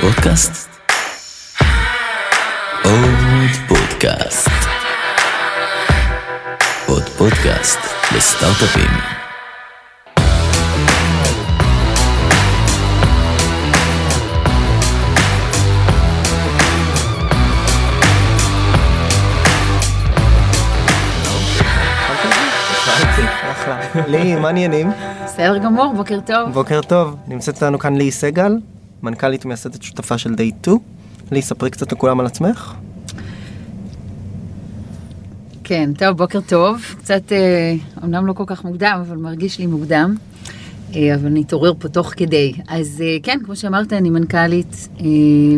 פודקאסט? עוד פודקאסט. עוד פודקאסט לסטארט-אפים. לי, מה העניינים? בסדר גמור, בוקר טוב. בוקר טוב. נמצאת איתנו כאן לי סגל, מנכ"לית ומייסדת שותפה של Day 2. לי, ספרי קצת לכולם על עצמך. כן, טוב, בוקר טוב. קצת, אה, אומנם לא כל כך מוקדם, אבל מרגיש לי מוקדם. אה, אבל נתעורר פה תוך כדי. אז אה, כן, כמו שאמרת, אני מנכ"לית אה,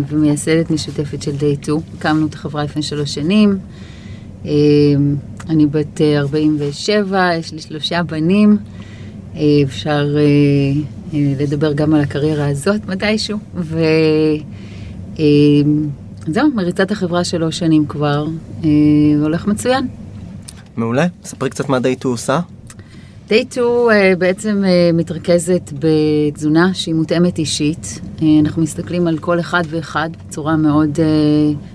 ומייסדת משותפת של Day 2. הקמנו את החברה לפני שלוש שנים. אה, אני בת אה, 47, יש לי שלושה בנים. אה, אפשר אה, אה, לדבר גם על הקריירה הזאת מתישהו. ו... אה, זהו, מריצת החברה שלוש שנים כבר, אה, הולך מצוין. מעולה. ספרי קצת מה Day 2 עושה. Day 2 uh, בעצם uh, מתרכזת בתזונה שהיא מותאמת אישית. אנחנו מסתכלים על כל אחד ואחד בצורה מאוד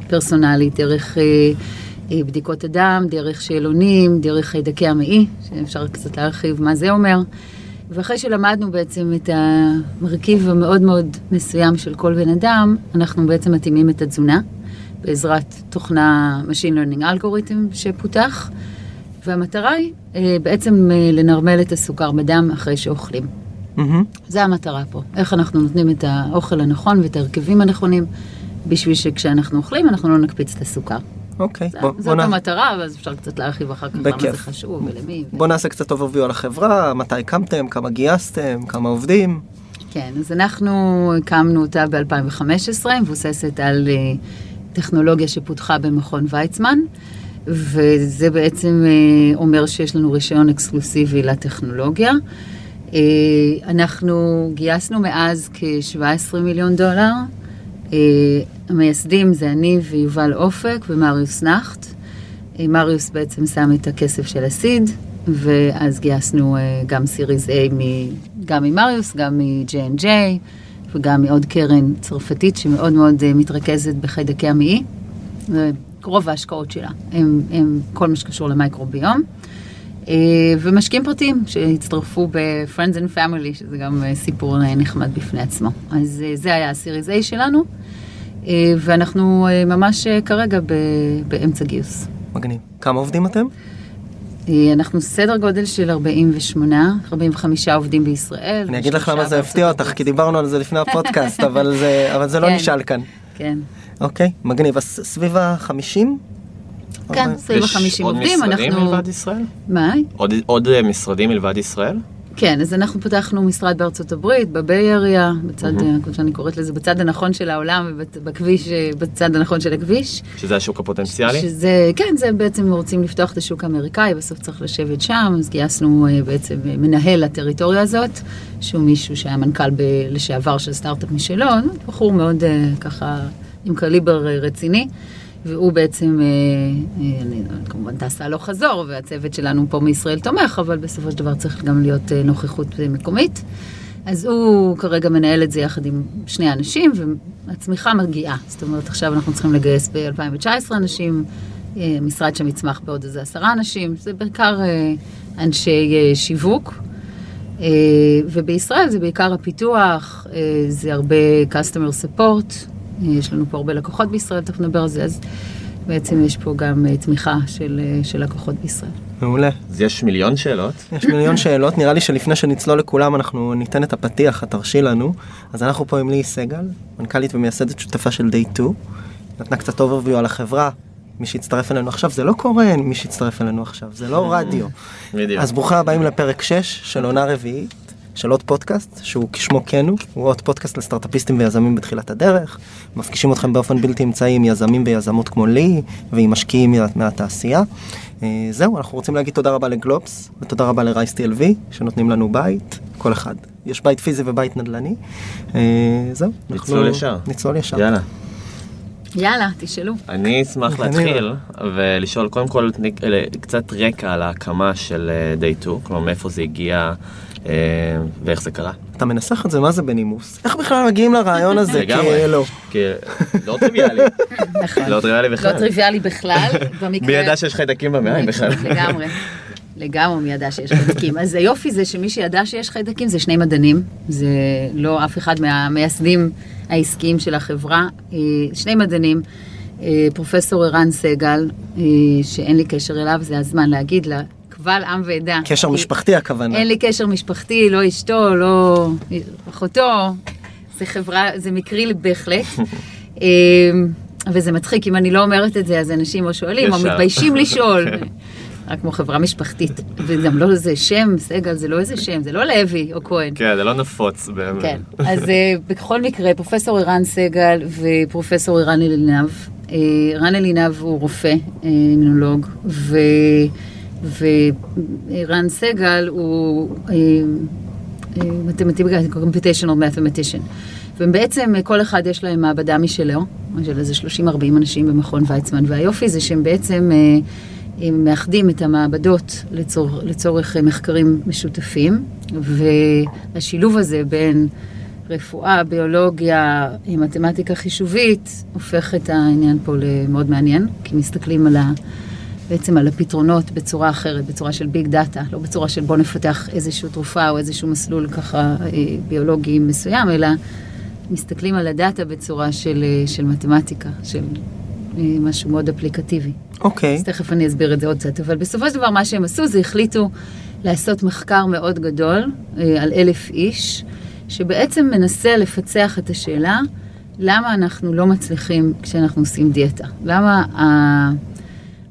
פרסונלית, דרך בדיקות הדם, דרך שאלונים, דרך חיידקי המעי, שאפשר קצת להרחיב מה זה אומר. ואחרי שלמדנו בעצם את המרכיב המאוד מאוד מסוים של כל בן אדם, אנחנו בעצם מתאימים את התזונה בעזרת תוכנה Machine Learning Algorithm שפותח. והמטרה היא אה, בעצם אה, לנרמל את הסוכר בדם אחרי שאוכלים. מהמם. זה המטרה פה. איך אנחנו נותנים את האוכל הנכון ואת ההרכבים הנכונים, בשביל שכשאנחנו אוכלים אנחנו לא נקפיץ את הסוכר. אוקיי. בוא זאת נע- המטרה, ואז אפשר קצת להרחיב אחר כך למה בכיף. זה חשוב ולמי. בוא נעשה קצת overview על החברה, מתי הקמתם, כמה גייסתם, כמה עובדים. כן, אז אנחנו הקמנו אותה ב-2015, מבוססת על אה, טכנולוגיה שפותחה במכון ויצמן, וזה בעצם אה, אומר שיש לנו רישיון אקסקלוסיבי לטכנולוגיה. אה, אנחנו גייסנו מאז כ-17 מיליון דולר. המייסדים זה אני ויובל אופק ומריוס נכט. אה, מריוס בעצם שם את הכסף של הסיד, ואז גייסנו אה, גם סיריס A מ- גם ממריוס, גם מ-J&J, וגם מעוד קרן צרפתית שמאוד מאוד אה, מתרכזת בחיידקי המעי. רוב ההשקעות שלה הם, הם כל מה שקשור למייקרוביום. ומשקיעים פרטיים שהצטרפו ב-Friends and Family, שזה גם סיפור נחמד בפני עצמו. אז זה היה הסיריס A שלנו, ואנחנו אה, ממש אה, כרגע ב- באמצע גיוס. מגניב. כמה עובדים אתם? אה, אנחנו סדר גודל של 48, 45 עובדים בישראל. אני אגיד לך למה זה הפתיע אותך. כי דיברנו על זה לפני הפודקאסט, אבל זה אבל זה לא כן. נשאל כאן. כן, אוקיי, מגניב. אז סביב ה-50? כן, סביב יש ה-50 עוד עובדים, משרדים אנחנו... מלבד ישראל? מה? עוד, עוד אה, משרדים מלבד ישראל? כן, אז אנחנו פתחנו משרד בארצות הברית, בביי אריה, בצד, אה, כמו שאני קוראת לזה, בצד הנכון של העולם ובכביש, אה, בצד הנכון של הכביש. שזה השוק הפוטנציאלי? שזה, כן, זה בעצם רוצים לפתוח את השוק האמריקאי, בסוף צריך לשבת שם, אז גייסנו אה, בעצם אה, מנהל לטריטוריה הזאת, שהוא מישהו שהיה מנכ"ל ב- לשעבר של סטארט-אפ משלו, בחור מאוד אה, ככה עם קליבר רציני. והוא בעצם, אה, אה, אני כמובן טס הלוך חזור, והצוות שלנו פה מישראל תומך, אבל בסופו של דבר צריך גם להיות אה, נוכחות מקומית. אז הוא כרגע מנהל את זה יחד עם שני אנשים, והצמיחה מגיעה. זאת אומרת, עכשיו אנחנו צריכים לגייס ב-2019 אנשים, משרד שם יצמח בעוד איזה עשרה אנשים, זה בעיקר אנשי שיווק. ובישראל זה בעיקר הפיתוח, זה הרבה customer support, יש לנו פה הרבה לקוחות בישראל, תכף נדבר על זה, אז בעצם יש פה גם אה, תמיכה של, אה, של לקוחות בישראל. מעולה. אז יש מיליון שאלות. יש מיליון שאלות, נראה לי שלפני שנצלול לכולם אנחנו ניתן את הפתיח, את תרשי לנו. אז אנחנו פה עם לי סגל, מנכ"לית ומייסדת שותפה של Day 2. נתנה קצת overview על החברה. מי שהצטרף אלינו עכשיו, זה לא קורה מי שהצטרף אלינו עכשיו, זה לא רדיו. בדיוק. אז ברוכים הבאים לפרק 6 של עונה רביעית של עוד פודקאסט, שהוא כשמו כן הוא, הוא עוד פודקאסט לסטארט-אפיסטים ויזמים בתחילת הדרך. מפגישים אתכם באופן בלתי אמצעי עם יזמים ויזמות כמו לי, ועם משקיעים מה- מהתעשייה. אה, זהו, אנחנו רוצים להגיד תודה רבה לגלובס, ותודה רבה לרייס TLV, שנותנים לנו בית, כל אחד. יש בית פיזי ובית נדל"ני. אה, זהו. נצלול אנחנו- ישר. נצלול ישר. יאללה. יאללה, תשאלו. אני אשמח קדימה. להתחיל ולשאול קודם כל אלה, קצת רקע על ההקמה של אה, Day 2, כלומר מאיפה זה הגיע אה, ואיך זה קרה. אתה מנסח את זה, מה זה בנימוס? איך בכלל מגיעים לרעיון הזה? לגמרי. כאילו, כי לא טריוויאלי, נכון. לא טריוויאלי לא בכלל. טריוויאלי בכלל. מי במקרה... ידע שיש חיידקים במעיים בכלל? לגמרי. לגמרי מי ידע שיש חיידקים. אז היופי זה שמי שידע שיש חיידקים זה שני מדענים. זה לא אף אחד מהמייסדים העסקיים של החברה. אה, שני מדענים, אה, פרופסור ערן סגל, אה, שאין לי קשר אליו, זה הזמן להגיד לה, קבל עם ועדה. קשר משפחתי הכוונה. אין לי קשר משפחתי, לא אשתו, לא אחותו. זה חברה, זה מקרי בהחלט. וזה מצחיק, אם אני לא אומרת את זה, אז אנשים או שואלים, או. מתביישים לשאול. רק כמו חברה משפחתית. וגם לא איזה שם, סגל, זה לא איזה שם, זה לא לוי או כהן. כן, זה לא נפוץ באמת. כן, אז אה, בכל מקרה, פרופסור ערן סגל ופרופסור ערן אלינב. אה, ערן אלינב הוא רופא, אה, אימונולוג, ו... וערן סגל הוא אה, אה, מתמטיקאי, computational mathematician. ובעצם אה, כל אחד יש להם מעבדה משלו, של איזה 30-40 אנשים במכון ויצמן, והיופי זה שהם בעצם אה, הם מאחדים את המעבדות לצור, לצורך אה, מחקרים משותפים, והשילוב הזה בין רפואה, ביולוגיה, אה, מתמטיקה חישובית, הופך את העניין פה למאוד מעניין, כי מסתכלים על ה... בעצם על הפתרונות בצורה אחרת, בצורה של ביג דאטה, לא בצורה של בוא נפתח איזושהי תרופה או איזשהו מסלול ככה אה, ביולוגי מסוים, אלא מסתכלים על הדאטה בצורה של, של מתמטיקה, של משהו מאוד אפליקטיבי. אוקיי. אז תכף אני אסביר את זה עוד קצת, אבל בסופו של דבר מה שהם עשו זה החליטו לעשות מחקר מאוד גדול אה, על אלף איש, שבעצם מנסה לפצח את השאלה למה אנחנו לא מצליחים כשאנחנו עושים דיאטה. למה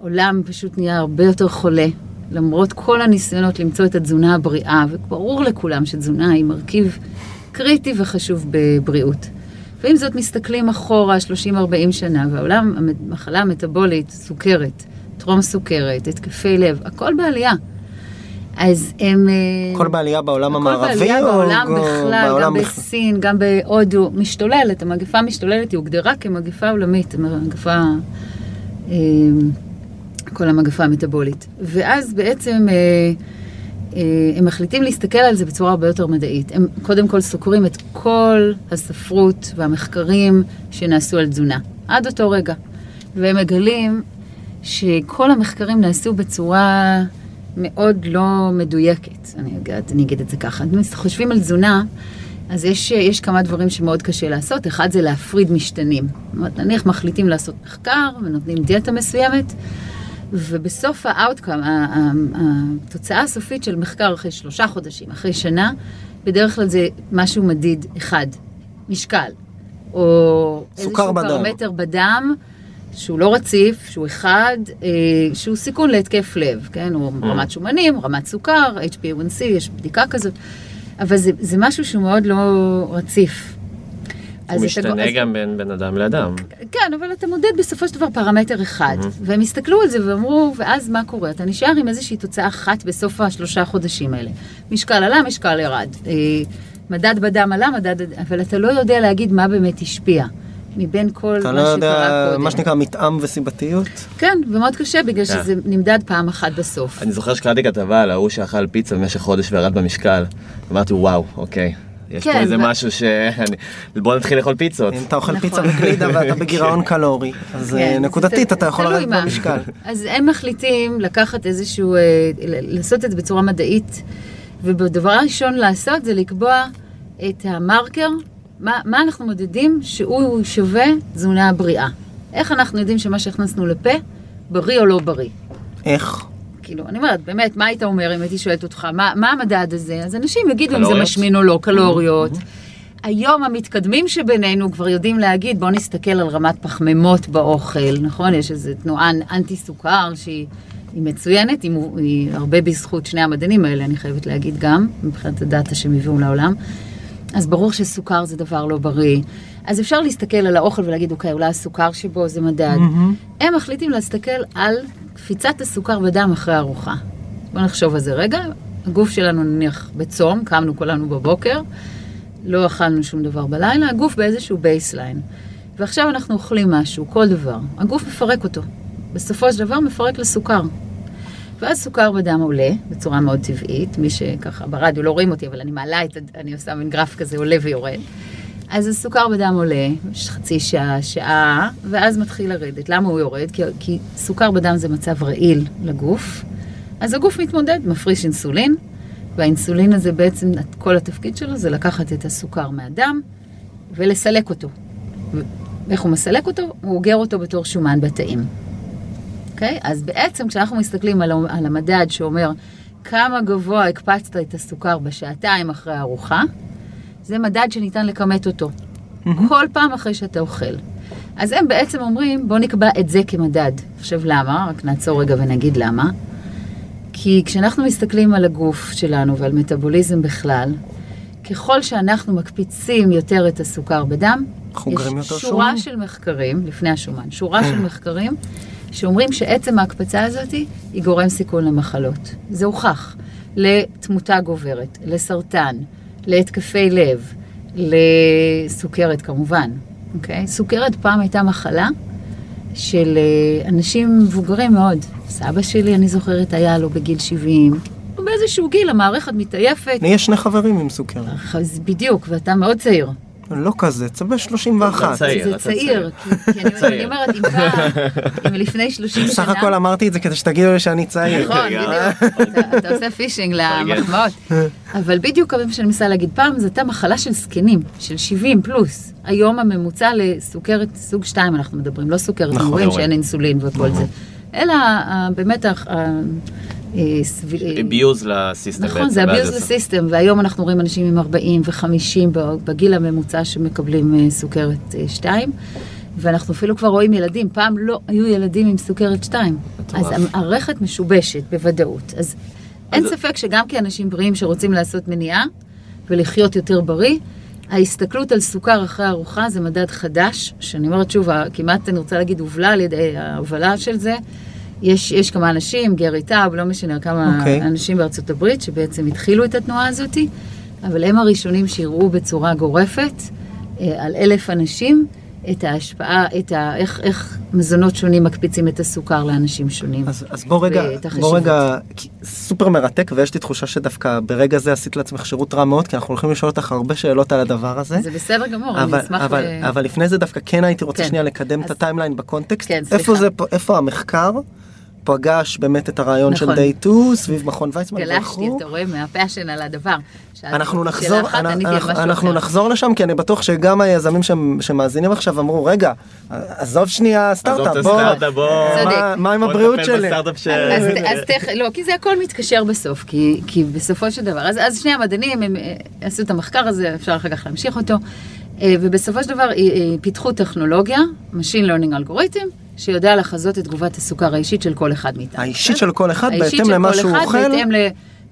העולם פשוט נהיה הרבה יותר חולה, למרות כל הניסיונות למצוא את התזונה הבריאה, וברור לכולם שתזונה היא מרכיב קריטי וחשוב בבריאות. ועם זאת מסתכלים אחורה 30-40 שנה, והעולם, המחלה המטבולית, סוכרת, טרום סוכרת, התקפי לב, הכל בעלייה. אז הם... אה, הכל בעלייה בעולם הכל המערבי? בעלייה או בעולם או בכלל, בעולם גם בכלל? בסין, גם בהודו, משתוללת, המגפה משתוללת, היא הוגדרה כמגפה עולמית, מגפה, אה, כל המגפה המטבולית. ואז בעצם אה, הם מחליטים להסתכל על זה בצורה הרבה יותר מדעית. הם קודם כל סוקרים את כל הספרות והמחקרים שנעשו על תזונה, עד אותו רגע. והם מגלים שכל המחקרים נעשו בצורה מאוד לא מדויקת, אני אגיד, אני אגיד את זה ככה. אם חושבים על תזונה, אז יש, יש כמה דברים שמאוד קשה לעשות. אחד זה להפריד משתנים. נניח מחליטים לעשות מחקר ונותנים דיאטה מסוימת, ובסוף ה outcome, התוצאה הסופית של מחקר אחרי שלושה חודשים, אחרי שנה, בדרך כלל זה משהו מדיד אחד, משקל, או סוכר איזשהו בדם. פרמטר בדם. שהוא לא רציף, שהוא אחד, אה, שהוא סיכון להתקף לב, כן? או רמת שומנים, רמת סוכר, HbA1c, יש בדיקה כזאת, אבל זה, זה משהו שהוא מאוד לא רציף. הוא אתה- משתנה אז- גם בין בן אדם לאדם. כן, אבל אתה מודד בסופו של דבר פרמטר אחד. והם הסתכלו על זה ואמרו, ואז מה קורה? אתה נשאר עם איזושהי תוצאה אחת בסוף השלושה חודשים האלה. משקל עלה, משקל ירד. אה, מדד בדם עלה, מדד... אבל אתה לא יודע להגיד מה באמת השפיע. מבין כל אתה מה לא שקרה יודע, קודם. מה שנקרא מתאם וסיבתיות? כן, ומאוד קשה בגלל כן. שזה נמדד פעם אחת בסוף. אני זוכר שקראתי כתבה על ההוא שאכל פיצה במשך חודש וירד במשקל. אמרתי וואו, אוקיי. יש פה כן, איזה ו- משהו ש... אני- בוא נתחיל לאכול פיצות. אם אתה אוכל נכון. פיצה וגלידה ואתה בגירעון קלורי, אז אה, כן, נקודתית זה אתה יכול לרדת. במשקל. אז הם מחליטים לקחת איזשהו, אה, ל- לעשות את זה בצורה מדעית, ובדבר הראשון לעשות זה לקבוע את המרקר, מה, מה אנחנו מודדים שהוא שווה תזונה בריאה. איך אנחנו יודעים שמה שהכנסנו לפה, בריא או לא בריא. איך? כאילו, אני אומרת, באמת, מה היית אומר אם הייתי שואלת אותך, מה, מה המדד הזה? אז אנשים יגידו אם זה קלוריות? משמין או לא, קלוריות. היום המתקדמים שבינינו כבר יודעים להגיד, בואו נסתכל על רמת פחמימות באוכל, נכון? יש איזו תנועה אנטי סוכר שהיא היא מצוינת, היא, היא הרבה בזכות שני המדענים האלה, אני חייבת להגיד גם, מבחינת הדאטה שהם הביאו לעולם. אז ברור שסוכר זה דבר לא בריא. אז אפשר להסתכל על האוכל ולהגיד, אוקיי, אולי הסוכר שבו זה מדד. הם מחליטים להסתכל על קפיצת הסוכר בדם אחרי ארוחה. בואו נחשוב על זה רגע. הגוף שלנו נניח בצום, קמנו כולנו בבוקר, לא אכלנו שום דבר בלילה, הגוף באיזשהו baseline. ועכשיו אנחנו אוכלים משהו, כל דבר. הגוף מפרק אותו. בסופו של דבר מפרק לסוכר. ואז סוכר בדם עולה בצורה מאוד טבעית, מי שככה ברדיו לא רואים אותי, אבל אני מעלה את, אני עושה מין גרף כזה עולה ויורד. אז הסוכר בדם עולה, יש חצי שעה, שעה, ואז מתחיל לרדת. למה הוא יורד? כי, כי סוכר בדם זה מצב רעיל לגוף, אז הגוף מתמודד, מפריש אינסולין, והאינסולין הזה בעצם, כל התפקיד שלו זה לקחת את הסוכר מהדם ולסלק אותו. ואיך הוא מסלק אותו? הוא אוגר אותו בתור שומן בתאים. אוקיי? אז בעצם כשאנחנו מסתכלים על, על המדד שאומר כמה גבוה הקפצת את הסוכר בשעתיים אחרי הארוחה, זה מדד שניתן לכמת אותו. כל פעם אחרי שאתה אוכל. אז הם בעצם אומרים, בוא נקבע את זה כמדד. עכשיו למה? רק נעצור רגע ונגיד למה. כי כשאנחנו מסתכלים על הגוף שלנו ועל מטאבוליזם בכלל, ככל שאנחנו מקפיצים יותר את הסוכר בדם, יש שורה שומן. של מחקרים, לפני השומן, שורה של מחקרים שאומרים שעצם ההקפצה הזאת היא גורם סיכון למחלות. זה הוכח. לתמותה גוברת, לסרטן, להתקפי לב, לסוכרת כמובן, אוקיי? סוכרת פעם הייתה מחלה של אה, אנשים מבוגרים מאוד. סבא שלי, אני זוכרת, היה לו בגיל 70. באיזשהו גיל המערכת מתעייפת. לי יש שני חברים עם סוכרת. אז בדיוק, ואתה מאוד צעיר. לא כזה, צבא 31. אתה צעיר. זה אתה צעיר, כי אני- אומרת, אם לפני 30 שנה... בסך הכל אמרתי את זה כדי שתגידו לי שאני צעיר. נכון, בדיוק. אתה- אתה עושה פישינג למחמאות. אבל בדיוק מה שאני מנסה להגיד, פעם זו הייתה מחלה של זקנים, של 70 פלוס. היום הממוצע לסוכרת סוג 2 אנחנו מדברים, לא סוכרת נכון, נעורים נעורים. שאין אינסולין וכל זה. אלא ה- באמת ה- אה, אה, abuse לסיסטם נכון, זה abuse לסיסטם, והיום אנחנו רואים אנשים עם 40 ו-50 בגיל הממוצע שמקבלים אה, סוכרת 2, ואנחנו אפילו כבר רואים ילדים, פעם לא היו ילדים עם סוכרת 2. אז. המערכת משובשת בוודאות. אז אין ספק שגם כאנשים בריאים שרוצים לעשות מניעה ולחיות יותר בריא, ההסתכלות על סוכר אחרי ארוחה זה מדד חדש, שאני אומרת שוב, כמעט אני רוצה להגיד הובלה על ידי ההובלה של זה. יש, יש כמה אנשים, גרי טאב, לא משנה, כמה אוקיי. okay. אנשים בארצות הברית שבעצם התחילו את התנועה הזאת, אבל הם הראשונים שהראו בצורה גורפת אה, על אלף אנשים את ההשפעה, את ה, איך, איך מזונות שונים מקפיצים את הסוכר לאנשים שונים. אז, אז בוא רגע, בוא. רגע, סופר מרתק ויש לי תחושה שדווקא ברגע זה עשית לעצמך שירות רע מאוד כי אנחנו הולכים לשאול אותך הרבה שאלות על הדבר הזה. זה בסדר גמור, אבל, אני אשמח... אבל, ל- אבל לפני זה דווקא כן הייתי רוצה כן. שנייה לקדם את אז- ה timeline ב context. כן, איפה סליחה. זה, פה- איפה המחקר פגש באמת את הרעיון של נכון. DayTwo סביב מכון ויצמן גלשתי. אתה רואה, מה passion על הדבר. אנחנו נחזור, אחת, אנחנו, משהו אנחנו אחר. נחזור לשם כי אני בטוח שגם היזמים שמ- שמאזינים עכשיו אמרו רגע עזוב שנייה סטארט-אפ בוא, בוא. צודק. מה- מה עם בוא הבריאות שלי? ש- אז, אז תכף, לא, כי זה הכל מתקשר בסוף, כי, כי בסופו של דבר, אז, אז שני המדענים, הם אה, עשו את המחקר הזה, אפשר אחר כך להמשיך אותו, אה, ובסופו של דבר אה, פיתחו טכנולוגיה, Machine Learning אלגוריתם, שיודע לחזות את תגובת הסוכר האישית של כל אחד מאיתנו. האישית של כל אחד האישית בהתאם של למה כל שהוא אחד, אוכל. בהתאם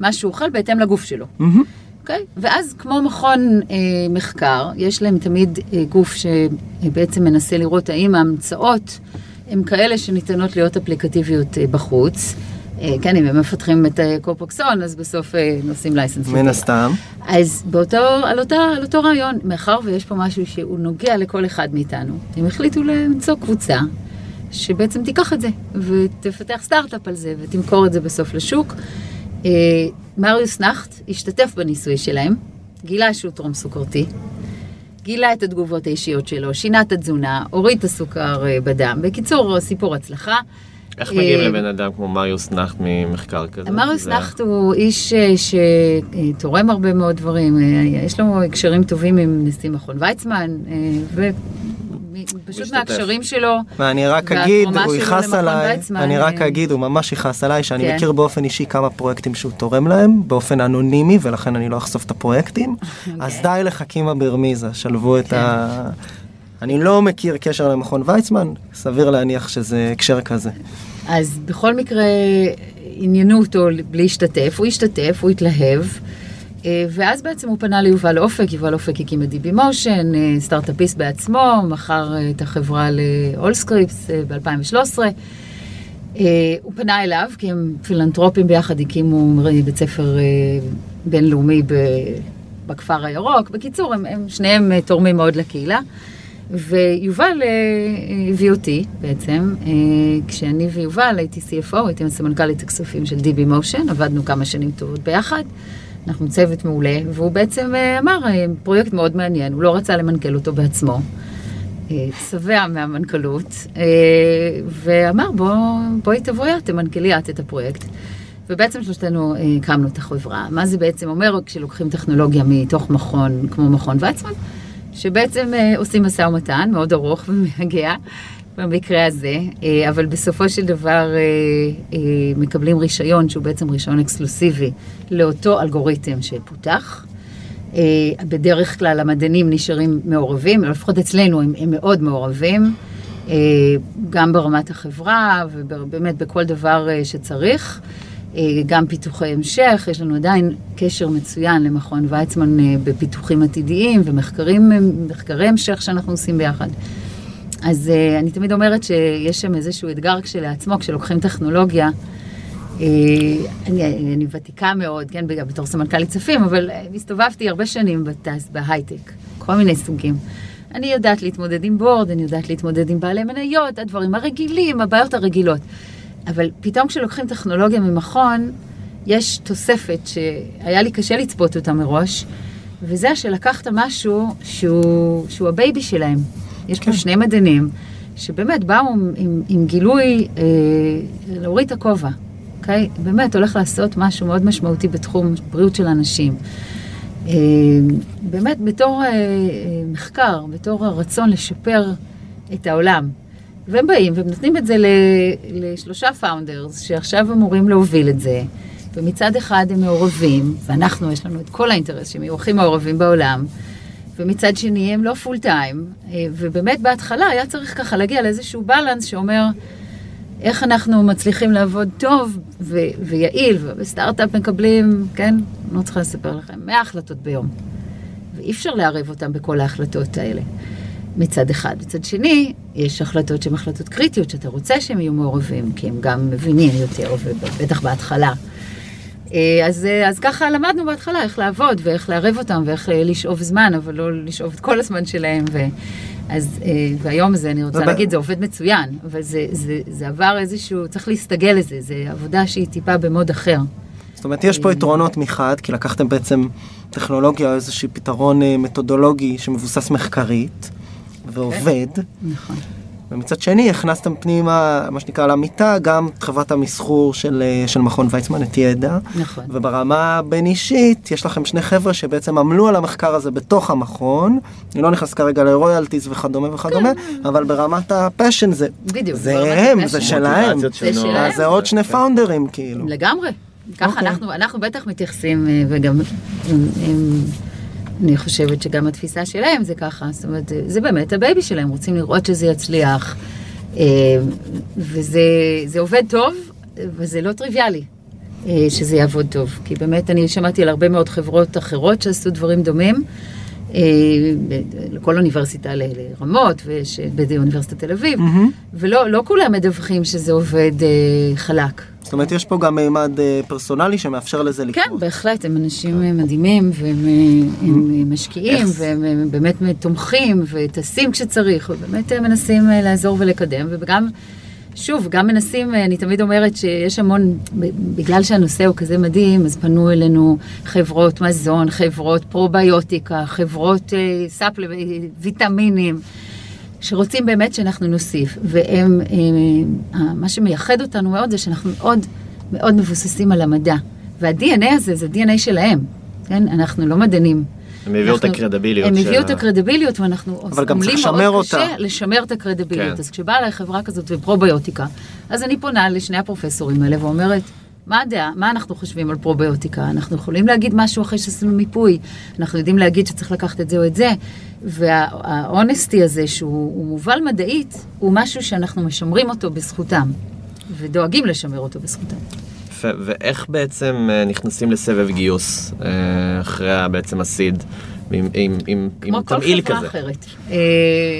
למה שהוא אוכל, בהתאם לגוף שלו. אוקיי? ואז כמו מכון אה, מחקר, יש להם תמיד אה, גוף שבעצם מנסה לראות האם ההמצאות הן כאלה שניתנות להיות אפליקטיביות אה, בחוץ. אה, כן, אם הם מפתחים את אה, אז בסוף אה, נושאים לייסנס. מן הסתם. אז באותו, על, אותה, על אותו רעיון, מאחר ויש פה משהו שהוא נוגע לכל אחד מאיתנו, הם החליטו למצוא קבוצה שבעצם תיקח את זה ותפתח סטארט-אפ על זה ותמכור את זה בסוף לשוק. אה, מריוס נכט השתתף בניסוי שלהם, גילה שהוא טרום סוכרתי, גילה את התגובות האישיות שלו, שינה את התזונה, הוריד את הסוכר אה, בדם. בקיצור, סיפור הצלחה. איך מגיעים אה, לבן אדם כמו מריוס נכט ממחקר כזה? מריוס נכט הוא איש שתורם הרבה מאוד דברים, יש לו הקשרים טובים עם נשיא מכון ויצמן, משתתף. מהקשרים שלו. ואני רק אגיד, הוא יכעס עליי, אני רק אגיד, הוא ממש יכעס עליי, שאני כן. מכיר באופן אישי כמה פרויקטים שהוא תורם להם, באופן אנונימי, ולכן אני לא אחשוף את הפרויקטים. אז די לחכימה ברמיזה, שלבו את כן. ה... אני לא מכיר קשר למכון ויצמן, סביר להניח שזה הקשר כזה. אז בכל מקרה עניינו אותו להשתתף, הוא השתתף, הוא התלהב, ואז בעצם הוא פנה ליובל אופק, יובל אופק הקים את דיבי מושן, אה, סטארט-אפיסט בעצמו, מכר אה, את החברה לאולסקריפס ב-2013. הוא פנה אליו, כי הם פילנטרופים ביחד הקימו אה, בית ספר אה, בינלאומי בכפר הירוק. בקיצור, הם, הם שניהם אה, תורמים מאוד לקהילה. ויובל אה, הביא אותי בעצם, אה, כשאני ויובל הייתי CFO, הייתי סמנכ"לית הכספים של DB Motion, עבדנו כמה שנים טובות ביחד, אנחנו צוות מעולה, והוא בעצם אה, אמר, אה, פרויקט מאוד מעניין, הוא לא רצה למנכ"ל אותו בעצמו. שבע מהמנכ"לות, אה, ואמר בוא, בואי תבואי את, תמנכ"לי את את הפרויקט. ובעצם שלושתנו הקמנו את החברה. מה זה בעצם אומר כשלוקחים טכנולוגיה מתוך מכון כמו מכון ויצמן? שבעצם עושים משא ומתן מאוד ארוך ומייגע במקרה הזה, אה, אבל בסופו של דבר אה, אה, מקבלים רישיון שהוא בעצם רישיון אקסקלוסיבי לאותו אלגוריתם שפותח. בדרך כלל המדענים נשארים מעורבים, לפחות אצלנו הם, הם מאוד מעורבים, גם ברמת החברה ובאמת בכל דבר שצריך. גם פיתוחי המשך, יש לנו עדיין קשר מצוין למכון ויצמן בפיתוחים עתידיים ומחקרים, אה, מחקרי המשך שאנחנו עושים ביחד. אז אה, אני תמיד אומרת שיש שם איזשהו אתגר כשלעצמו, כשלוקחים טכנולוגיה. אה, אני, אני ותיקה מאוד, כן, בתור סמנכ"לית צפים, אבל אה, הסתובבתי הרבה שנים בתעש, בהייטק, כל מיני סוגים. אני יודעת להתמודד עם board, אני יודעת להתמודד עם בעלי מניות, הדברים הרגילים, הבעיות הרגילות. אבל פתאום כשלוקחים טכנולוגיה ממכון, יש תוספת שהיה לי קשה לצפות אותה מראש, וזה שלקחת משהו שהוא, שהוא ה baby שלהם. יש פה שני מדענים שבאמת באו עם, עם, עם גילוי אה, להוריד את הכובע, אוקיי? באמת הולך לעשות משהו מאוד משמעותי בתחום בריאות של אנשים. אה, באמת בתור אה, אה, מחקר, בתור הרצון לשפר את העולם. והם באים ונותנים את זה ל- לשלושה founders שעכשיו אמורים להוביל את זה. ומצד אחד הם מעורבים, ואנחנו, יש לנו את כל האינטרס שהם יהיו הכי מעורבים בעולם, ומצד שני הם לא full time, אה, ובאמת בהתחלה היה צריך ככה להגיע לאיזשהו balance שאומר איך אנחנו מצליחים לעבוד טוב ו- ויעיל, ובסטארט-אפ מקבלים, כן, לא צריכה לספר לכם, 100 החלטות ביום. ואי אפשר לערב אותם בכל ההחלטות האלה. מצד אחד. מצד שני, יש החלטות שהן החלטות קריטיות, שאתה רוצה שהם יהיו מעורבים, כי הם גם מבינים יותר, ובטח בהתחלה. אה, אז, אה, אז ככה למדנו בהתחלה איך לעבוד, ואיך לערב אותם, ואיך לשאוב זמן, אבל לא לשאוב את כל הזמן שלהם. ו... אז, אה, והיום זה, אני רוצה להגיד, זה עובד מצוין, אבל זה, זה, זה עבר איזשהו, צריך להסתגל לזה, זה עבודה שהיא טיפה במוד אחר. זאת אומרת, יש פה יתרונות מחד, כי לקחתם בעצם טכנולוגיה או איזשהו פתרון מתודולוגי שמבוסס מחקרית, ועובד, נכון. ומצד שני הכנסתם פנימה, מה שנקרא, למיטה, גם את חברת המסחור של, אה, של מכון ויצמן, את ידע. נכון. וברמה הבין אישית, יש לכם שני חבר'ה שבעצם עמלו על המחקר הזה בתוך המכון. אני לא נכנס כרגע ל royalties וכדומה וכדומה, אבל ברמת ה passion זה, בדיוק, זה ברמת הם. זה שלהם. זה. שלהם. אז זה עוד שני כן. פאונדרים, כאילו. לגמרי. ככה אוקיי. אנחנו, אנחנו בטח מתייחסים, אה, וגם הם, אני חושבת שגם התפיסה שלהם זה ככה, זאת אומרת, זה- באמת ה baby שלהם, רוצים לראות שזה יצליח, אה, וזה זה עובד טוב, וזה לא טריוויאלי. אה, שזה יעבוד טוב, כי באמת אני שמעתי על הרבה מאוד חברות אחרות שעשו דברים דומים, לכל אוניברסיטה ל- לרמות, ויש באוניברסיטת תל אביב, ולא לא כולם מדווחים שזה עובד אה, חלק. זאת אומרת, יש פה גם מימד אה, פרסונלי שמאפשר לזה לקרות. כן, בהחלט, הם אנשים אה, מדהימים, והם אה, הם אה, משקיעים? והם אה, באמת תומכים, וטסים כשצריך, ובאמת אה, מנסים אה, לעזור ולקדם, וגם, שוב, גם מנסים, אה, אני תמיד אומרת שיש המון, בגלל שהנושא הוא כזה מדהים, אז פנו אלינו חברות מזון, חברות פרוביוטיקה, חברות אה, ספל, אה, ויטמינים. שרוצים באמת שאנחנו נוסיף, והם, אה, מה שמייחד אותנו מאוד זה שאנחנו מאוד מאוד מבוססים על המדע, וה-DNA הזה זה DNA שלהם, כן? אנחנו לא מדענים. הם הביאו את הקרדיביליות הם הביאו את הקרדיביליות ואנחנו עמלים צריך מאוד קשה. לשמר את הקרדיביליות. כן. אז כשבאה אליי חברה כזאת ופרוביוטיקה, אז אני פונה לשני הפרופסורים האלה ואומרת, מה הדעה? מה אנחנו חושבים על פרוביוטיקה? אנחנו יכולים להגיד משהו אחרי שעשינו מיפוי, אנחנו יודעים להגיד שצריך לקחת את זה או את זה, והאונסטי הזה שהוא הוא מובל מדעית, הוא משהו שאנחנו משמרים אותו בזכותם, ודואגים לשמר אותו בזכותם. יפה, ואיך בעצם אה, נכנסים לסבב גיוס אה, אחרי בעצם הסיד, עם, עם, עם, עם כמו כל חברה כזה? אחרת. אה,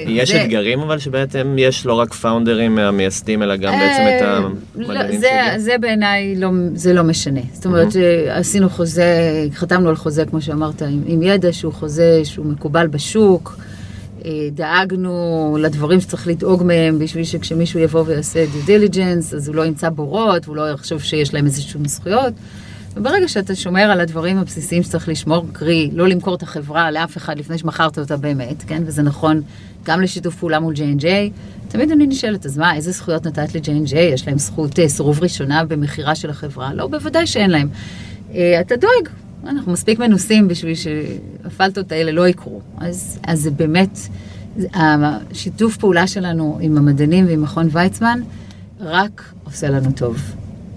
יש זה- אתגרים אבל שבעצם יש לא רק פאונדרים מהמייסדים אלא גם בעצם את המדענים לא, זה? זה בעיניי לא, זה לא משנה. זאת אומרת, עשינו חוזה, חתמנו על חוזה, כמו שאמרת, עם, עם ידע שהוא חוזה שהוא מקובל בשוק. דאגנו לדברים שצריך לדאוג מהם בשביל שכשמישהו יבוא ויעשה due diligence, אז הוא לא ימצא בורות, הוא לא יחשוב שיש להם איזשהם זכויות. וברגע שאתה שומר על הדברים הבסיסיים שצריך לשמור, קרי, לא למכור את החברה לאף אחד לפני שמכרת אותה באמת, כן? וזה נכון גם לשיתוף פעולה מול J&J. תמיד אני נשאלת, אז מה, איזה זכויות נתת ל-J&J? יש להם זכות אה, סירוב ראשונה במכירה של החברה? לא, בוודאי שאין להם. אה, אתה דואג, אנחנו מספיק מנוסים בשביל שהפלטות האלה לא יקרו. אז, אז זה באמת, השיתוף פעולה שלנו עם המדענים ועם מכון ויצמן רק עושה לנו טוב.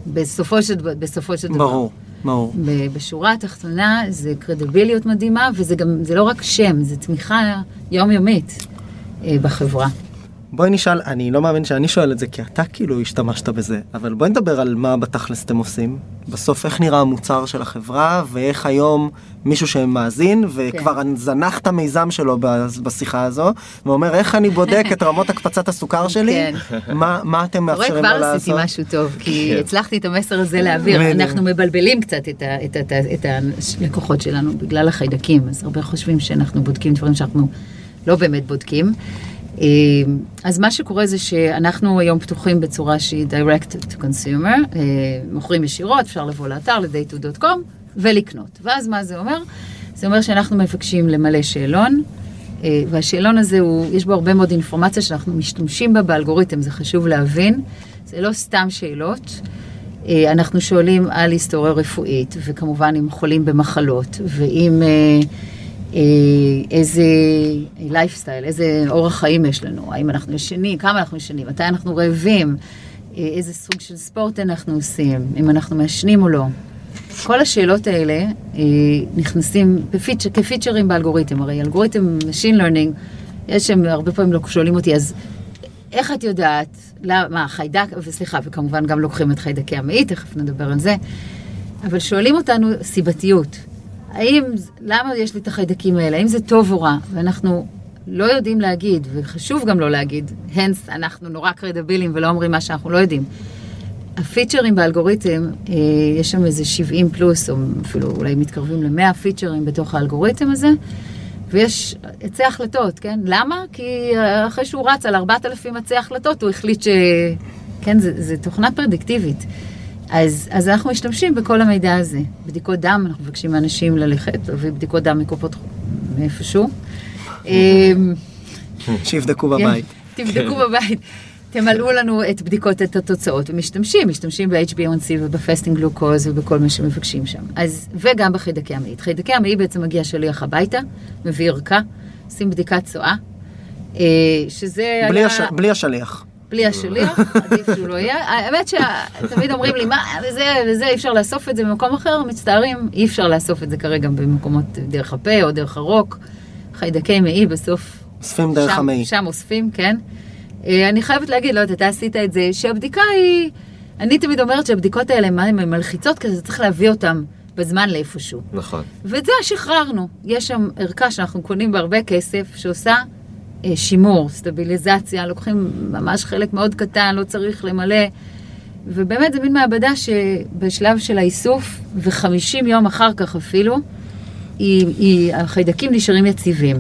בסופו של, בסופו של דבר. ברור, ברור. בשורה התחתונה זה קרדיביליות מדהימה, וזה גם, זה לא רק שם, זה תמיכה יומיומית אה, בחברה. בואי נשאל, אני לא מאמין שאני שואל את זה כי אתה כאילו השתמשת בזה, אבל בואי נדבר על מה בתכלס אתם עושים. בסוף איך נראה המוצר של החברה ואיך היום מישהו שמאזין וכבר כן. זנח את המיזם שלו בשיחה הזו ואומר איך אני בודק את רמות הקפצת הסוכר שלי, כן. מה, מה אתם מאפשרים לו לעשות? כבר עשיתי משהו טוב כי כן. הצלחתי את המסר הזה להעביר, אנחנו מבלבלים קצת את, ה, את, ה, את הלקוחות שלנו בגלל החיידקים, אז הרבה חושבים שאנחנו בודקים דברים שאנחנו לא באמת בודקים. אה, אז מה שקורה זה שאנחנו היום פתוחים בצורה שהיא direct to consumer, אה, מוכרים ישירות, אפשר לבוא לאתר ל-day2.com ולקנות. ואז מה זה אומר? זה אומר שאנחנו מבקשים למלא שאלון, אה, והשאלון הזה, הוא, יש בו הרבה מאוד אינפורמציה שאנחנו משתמשים בה באלגוריתם, זה חשוב להבין. זה לא סתם שאלות. אנחנו שואלים על היסטוריה רפואית, וכמובן אם חולים במחלות, ואם... אה, איזה לייפסטייל, איזה אורח חיים יש לנו, האם אנחנו ישנים, כמה אנחנו ישנים, מתי אנחנו רעבים, אה, איזה סוג של ספורט אנחנו עושים, אם אנחנו מעשנים או לא. כל השאלות האלה אה, נכנסים ב feature, כפיצ'רים באלגוריתם, הרי אלגוריתם Machine Learning, יש שם הרבה פעמים שואלים אותי, אז איך את יודעת, מה, חיידק, וסליחה, וכמובן גם לוקחים את חיידקי המעי, תכף נדבר על זה, אבל שואלים אותנו סיבתיות. האם, למה יש לי את החיידקים האלה? האם זה טוב או רע? ואנחנו לא יודעים להגיד, וחשוב גם לא להגיד, הנס, אנחנו נורא קרדיבילים ולא אומרים מה שאנחנו לא יודעים. הפיצ'רים באלגוריתם, אה, יש שם איזה 70 פלוס, או אפילו אולי מתקרבים ל-100 פיצ'רים בתוך האלגוריתם הזה, ויש עצי החלטות, כן? למה? כי אחרי שהוא רץ על 4,000 עצי החלטות, הוא החליט ש... כן, זה תוכנה פרדיקטיבית. אז, אז אנחנו משתמשים בכל המידע הזה. בדיקות דם, אנחנו מבקשים מאנשים ללכת, להביא בדיקות דם מקופות מאיפשהו. אמ, שיבדקו כן, בבית. תבדקו בבית. תמלאו לנו את בדיקות, את התוצאות, ומשתמשים, משתמשים ב-HbA1c ובפסטינג גלוקוז ובכל מה שמבקשים שם. אז, וגם בחיידקי המעי. חיידקי המעי בעצם מגיע שליח הביתה, מביא ערכה, עושים בדיקת צואה, אה, שזה בלי היה... הש... בלי השליח. בלי השליח, עדיף שהוא לא יהיה. האמת שתמיד אומרים לי, מה, וזה, וזה, אי אפשר לאסוף את זה במקום אחר, מצטערים, אי אפשר לאסוף את זה כרגע במקומות דרך הפה או דרך הרוק. חיידקי מעי בסוף... אוספים דרך המעי. שם אוספים, כן. אה, אני חייבת להגיד, לא יודעת, אתה עשית את זה, שהבדיקה היא... אני תמיד אומרת שהבדיקות האלה הן מלחיצות, כי אתה צריך להביא אותן בזמן לאיפשהו. נכון. ואת זה שחררנו. יש שם ערכה שאנחנו קונים בהרבה כסף, שעושה שימור, סטביליזציה, לוקחים ממש חלק מאוד קטן, לא צריך למלא. ובאמת זה מין מעבדה שבשלב של האיסוף, וחמישים יום אחר כך אפילו, היא, היא, החיידקים נשארים יציבים.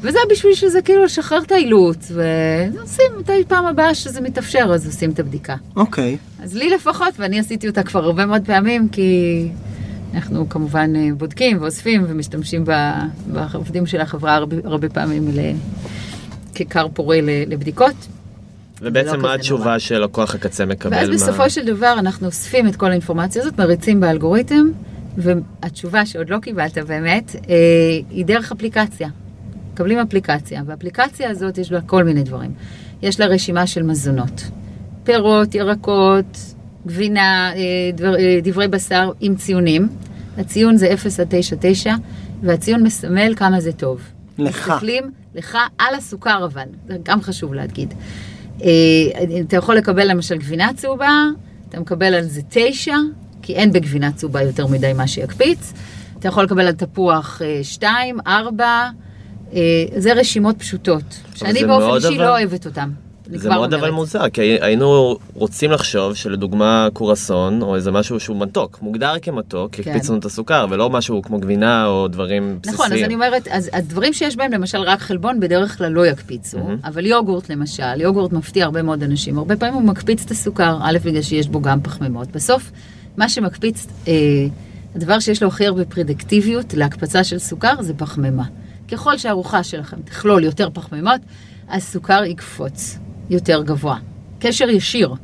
וזה בשביל שזה כאילו לשחרר את האילוץ, ועושים מתי פעם הבאה שזה מתאפשר, אז עושים את הבדיקה. אוקיי. Okay. אז לי לפחות, ואני עשיתי אותה כבר הרבה מאוד פעמים, כי אנחנו כמובן אה, בודקים ואוספים ומשתמשים בעובדים של החברה הרבה, הרבה פעמים ככר פורה לבדיקות. ובעצם מה התשובה שלקוח הקצה מקבל? ואז מה... בסופו של דבר אנחנו אוספים את כל האינפורמציה הזאת, מריצים באלגוריתם, והתשובה שעוד לא קיבלת באמת, אה, היא דרך אפליקציה. מקבלים אפליקציה, והאפליקציה הזאת יש בה כל מיני דברים. יש לה רשימה של מזונות, פירות, ירקות, גבינה, אה, דבר, אה, דברי בשר עם ציונים. הציון זה 0 עד 9, 9, והציון מסמל כמה זה טוב. לך. מסתכלים לך על הסוכר אבל, זה גם חשוב להגיד. אה, אתה יכול לקבל למשל גבינה צהובה, אתה מקבל על זה 9, כי אין בגבינה צהובה יותר מדי מה שיקפיץ. אתה יכול לקבל על תפוח 2, 4, זה רשימות פשוטות, שאני באופן אישי לא אוהבת אותן. זה מאוד אבל. מוזר, כי היינו רוצים לחשוב שלדוגמה קורסון, או איזה משהו שהוא מתוק, מוגדר כמתוק, כי כן. הקפיצו את הסוכר, ולא משהו כמו גבינה או דברים בסיסיים. נכון, אז אני אומרת, אז הדברים שיש בהם, למשל רק חלבון, בדרך כלל לא יקפיצו, מהמם. אבל יוגורט למשל, יוגורט מפתיע הרבה מאוד אנשים, הרבה פעמים הוא מקפיץ את הסוכר, א', בגלל שיש בו גם פחמימות. בסוף, מה שמקפיץ, אה, הדבר שיש לו הכי הרבה פרדקטיביות להקפצה של סוכר זה פחמימה. ככל שהארוחה שלכם תכלול יותר פחמימות, הסוכר יקפוץ יותר גבוה. קשר ישיר.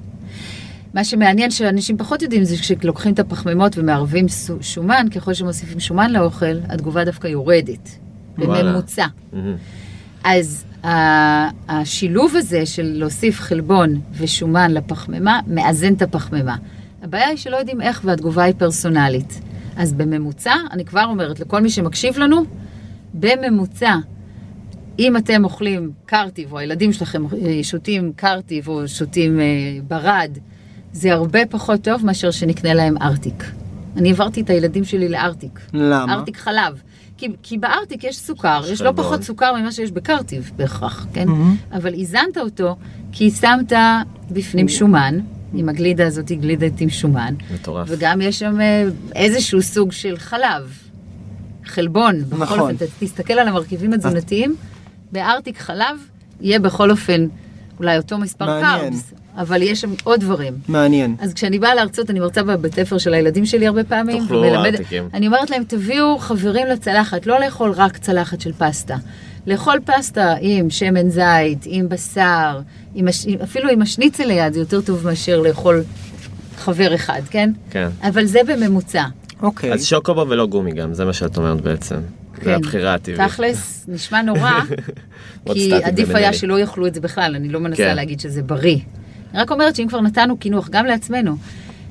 מה שמעניין שאנשים פחות יודעים זה כשלוקחים את הפחמימות ומערבים שומן, ככל שמוסיפים שומן לאוכל, התגובה דווקא יורדת. בממוצע. מהמם. אז ה- השילוב הזה של להוסיף חלבון ושומן לפחמימה, מאזן את הפחמימה. הבעיה היא שלא יודעים איך והתגובה היא פרסונלית. אז בממוצע, אני כבר אומרת לכל מי שמקשיב לנו, בממוצע, אם אתם אוכלים קרטיב, או הילדים שלכם אה, שותים קרטיב או שותים אה, ברד, זה הרבה פחות טוב מאשר שנקנה להם ארטיק. אני העברתי את הילדים שלי לארטיק. למה? ארטיק חלב. כי, כי בארטיק יש סוכר, יש לא. פחות סוכר ממה שיש בקרטיב בהכרח, כן? מהמם. אבל איזנת אותו כי שמת בפנים שומן, עם הגלידה הזאת היא גלידת עם שומן, מטורף. וגם יש שם אה, איזשהו סוג של חלב, חלבון. בכל נכון. אופן, ת- תסתכל על המרכיבים התזונתיים, בארטיק חלב יהיה בכל אופן אולי אותו מספר מעניין. קארבס, אבל יש שם עוד דברים. מעניין. אז כשאני באה להרצות, אני מרצה בבית ספר של הילדים שלי הרבה פעמים. תאכלו ארטיקים. אני אומרת להם, תביאו חברים לצלחת, לא לאכול רק צלחת של פסטה. לאכול פסטה עם שמן זית, עם בשר, עם הש... אפילו עם השניצל ליד, זה יותר טוב מאשר לאכול חבר אחד, כן? כן. אבל זה בממוצע. אוקיי. אז שוקובו ולא גומי גם, זה מה שאת אומרת בעצם. כן. זה הבחירה הטבעית. תכלס, נשמע נורא, כי עדיף. היה שלא יאכלו את זה בכלל, אני לא מנסה כן. להגיד שזה בריא. אני רק אומרת שאם כבר נתנו קינוח גם לעצמנו,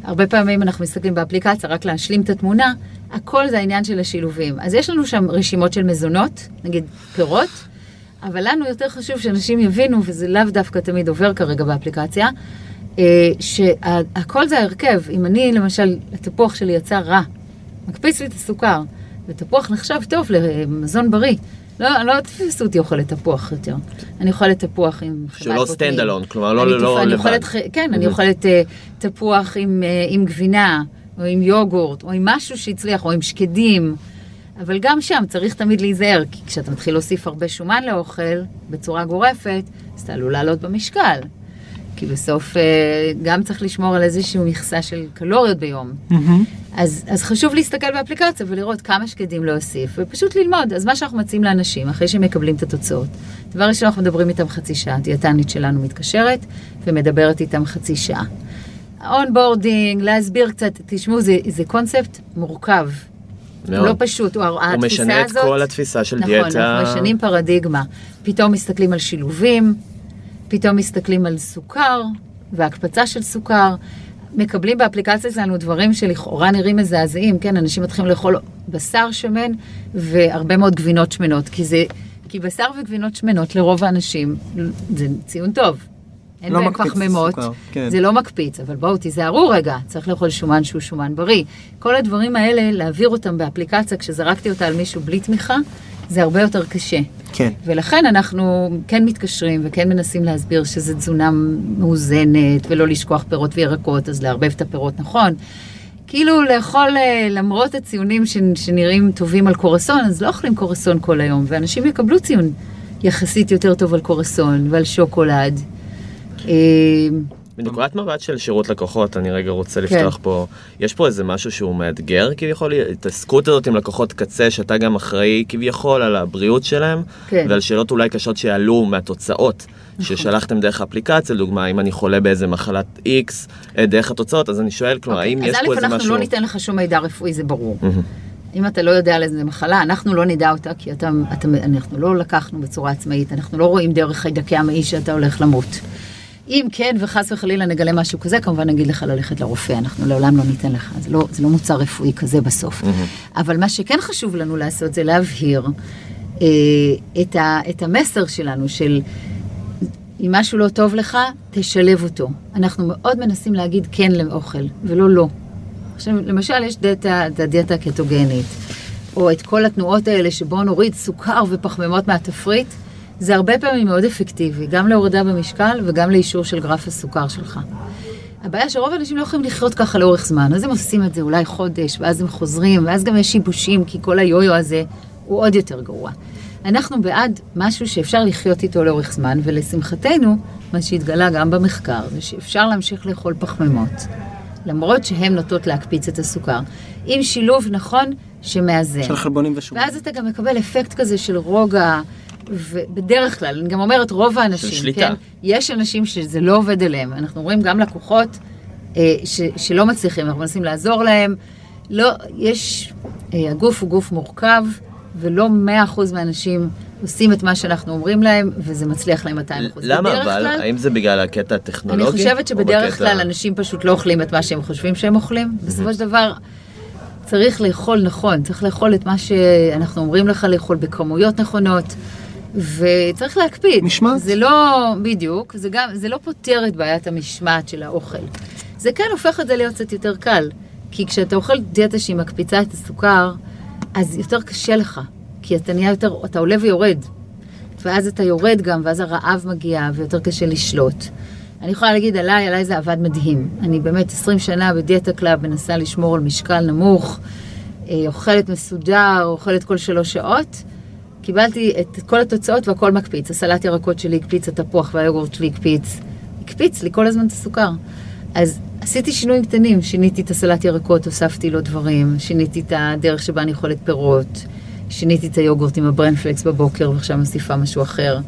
הרבה פעמים אנחנו מסתכלים באפליקציה רק להשלים את התמונה, הכל זה העניין של השילובים. אז יש לנו שם רשימות של מזונות, נגיד פירות, אבל לנו יותר חשוב שאנשים יבינו, וזה לאו דווקא תמיד עובר כרגע באפליקציה, אה, שהכל זה ההרכב. אם אני, למשל, התפוח שלי יצא רע, מקפיץ לי את הסוכר, ותפוח נחשב טוב למזון בריא. לא, לא תפסו אותי אוכלת תפוח יותר. אני אוכלת תפוח עם שהוא לא פרוטאין. stand alone, כלומר, לא- לא אני לבד. אוכלת, כן, אני. אוכלת אה, תפוח עם, אה, עם גבינה, או עם יוגורט, או עם משהו שהצליח, או עם שקדים. אבל גם שם צריך תמיד להיזהר, כי כשאתה מתחיל להוסיף הרבה שומן לאוכל בצורה גורפת, אז אתה עלול לעלות במשקל. כי בסוף אה, גם צריך לשמור על איזושהי מכסה של קלוריות ביום. מהמם. אז, אז חשוב להסתכל באפליקציה ולראות כמה שקדים להוסיף, ופשוט ללמוד. אז מה שאנחנו מציעים לאנשים, אחרי שהם מקבלים את התוצאות, דבר ראשון, אנחנו מדברים איתם חצי שעה, הדיאטנית שלנו מתקשרת ומדברת איתם חצי שעה. onboarding, להסביר קצת, תשמעו, זה, זה קונספט מורכב. מאוד. לא פשוט, הוא, הוא משנה את הזאת... כל התפיסה של נכון, דיאטה. אנחנו משנים פרדיגמה. פתאום מסתכלים על שילובים, פתאום מסתכלים על סוכר והקפצה של סוכר. מקבלים באפליקציה שלנו דברים שלכאורה נראים מזעזעים, כן, אנשים מתחילים לאכול בשר שמן והרבה מאוד גבינות שמנות, כי זה, כי בשר וגבינות שמנות לרוב האנשים זה ציון טוב. אין לא בהם פחמימות, כן. זה לא מקפיץ, אבל בואו תיזהרו רגע, צריך לאכול שומן שהוא שומן בריא. כל הדברים האלה, להעביר אותם באפליקציה, כשזרקתי אותה על מישהו בלי תמיכה, זה הרבה יותר קשה. כן. ולכן אנחנו כן מתקשרים וכן מנסים להסביר שזו תזונה מאוזנת, ולא לשכוח פירות וירקות, אז לערבב את הפירות נכון. כאילו לאכול, אה, למרות הציונים שנראים טובים על קורסון, אז לא אוכלים קורסון כל היום, ואנשים יקבלו ציון יחסית יותר טוב על קורסון ועל שוקולד. מנקודת מבט של שירות לקוחות, אני רגע רוצה כן. לפתוח פה, יש פה איזה משהו שהוא מאתגר כביכול, התעסקות הזאת עם לקוחות קצה, שאתה גם אחראי כביכול על הבריאות שלהם, כן. ועל שאלות אולי קשות שיעלו מהתוצאות. ששלחתם דרך אפליקציה, לדוגמה, אם אני חולה באיזה מחלת X, אה, דרך התוצאות, אז אני שואל, כלומר, האם יש אוקיי, אז פה א', איזה אנחנו משהו... לא ניתן לך שום מידע רפואי, זה ברור. אם אתה לא יודע על איזה מחלה, אנחנו לא נדע אותה, כי אתה, אתה, אנחנו לא לקחנו בצורה עצמאית, אנחנו לא רואים דרך חיידקי המעי שאתה הולך למות. אם כן, וחס וחלילה נגלה משהו כזה, כמובן נגיד לך ללכת לרופא, אנחנו לעולם לא ניתן לך, זה לא, זה לא מוצר רפואי כזה בסוף. אבל מה שכן חשוב לנו לעשות זה להבהיר אה, את, ה, את המסר שלנו של אם משהו לא טוב לך, תשלב אותו. אנחנו מאוד מנסים להגיד כן לאוכל, ולא לא. עכשיו, למשל, יש דיאטה, את הדיאטה הקטוגנית, או את כל התנועות האלה שבואו נוריד סוכר ופחמימות מהתפריט, זה הרבה פעמים מאוד אפקטיבי, גם להורדה במשקל וגם לאישור של גרף הסוכר שלך. הבעיה שרוב האנשים לא יכולים לחיות ככה לאורך זמן, אז הם עושים את זה אולי חודש, ואז הם חוזרים, ואז גם יש שיבושים, כי כל היו-יו הזה הוא עוד יותר גרוע. אנחנו בעד משהו שאפשר לחיות איתו לאורך זמן, ולשמחתנו, מה שהתגלה גם במחקר, זה שאפשר להמשיך לאכול פחמימות, למרות שהן נוטות להקפיץ את הסוכר, עם שילוב נכון שמאזן. של חלבונים ושומן. ואז אתה גם מקבל אפקט כזה של רוגע, ובדרך כלל, אני גם אומרת, רוב האנשים. כן? יש אנשים שזה לא עובד אליהם. אנחנו רואים גם לקוחות אה, ש, שלא מצליחים, אנחנו מנסים לעזור להם. לא, יש, אה, הגוף הוא גוף מורכב, ולא 100% מהאנשים עושים את מה שאנחנו אומרים להם, וזה מצליח להם 200%. למה אבל? כלל- האם זה בגלל הקטע אני הטכנולוגי? חושבת או שבדרך בקטע- כלל אנשים פשוט לא אוכלים את מה שהם חושבים שהם אוכלים. בסופו של דבר, צריך לאכול נכון, צריך לאכול את מה שאנחנו אומרים לך לאכול בכמויות נכונות, וצריך להקפיד. משמעת. זה לא, בדיוק, זה גם, זה לא פותר את בעיית המשמעת של האוכל. זה כן הופך את זה להיות קצת יותר קל, כי כשאתה אוכל דיאטה שהיא מקפיצה את הסוכר, אז יותר קשה לך, כי אתה נהיה יותר, אתה עולה ויורד. ואז אתה יורד גם, ואז הרעב מגיע, ויותר קשה לשלוט. אני יכולה להגיד עליי, עליי זה עבד מדהים. אני באמת 20 שנה בדיאטה club מנסה לשמור על משקל נמוך, אה, אוכלת מסודר, אוכלת כל שלוש שעות. קיבלתי את כל התוצאות והכל מקפיץ. הסלט ירקות שלי הקפיץ, התפוח והיוגורט שלי הקפיץ. הקפיץ לי כל הזמן את הסוכר. אז עשיתי שינויים קטנים, שיניתי את הסלט ירקות, הוספתי לו דברים, שיניתי את הדרך שבה אני אוכלת פירות, שיניתי את היוגורט עם הברנפלקס בבוקר ועכשיו מוסיפה משהו אחר.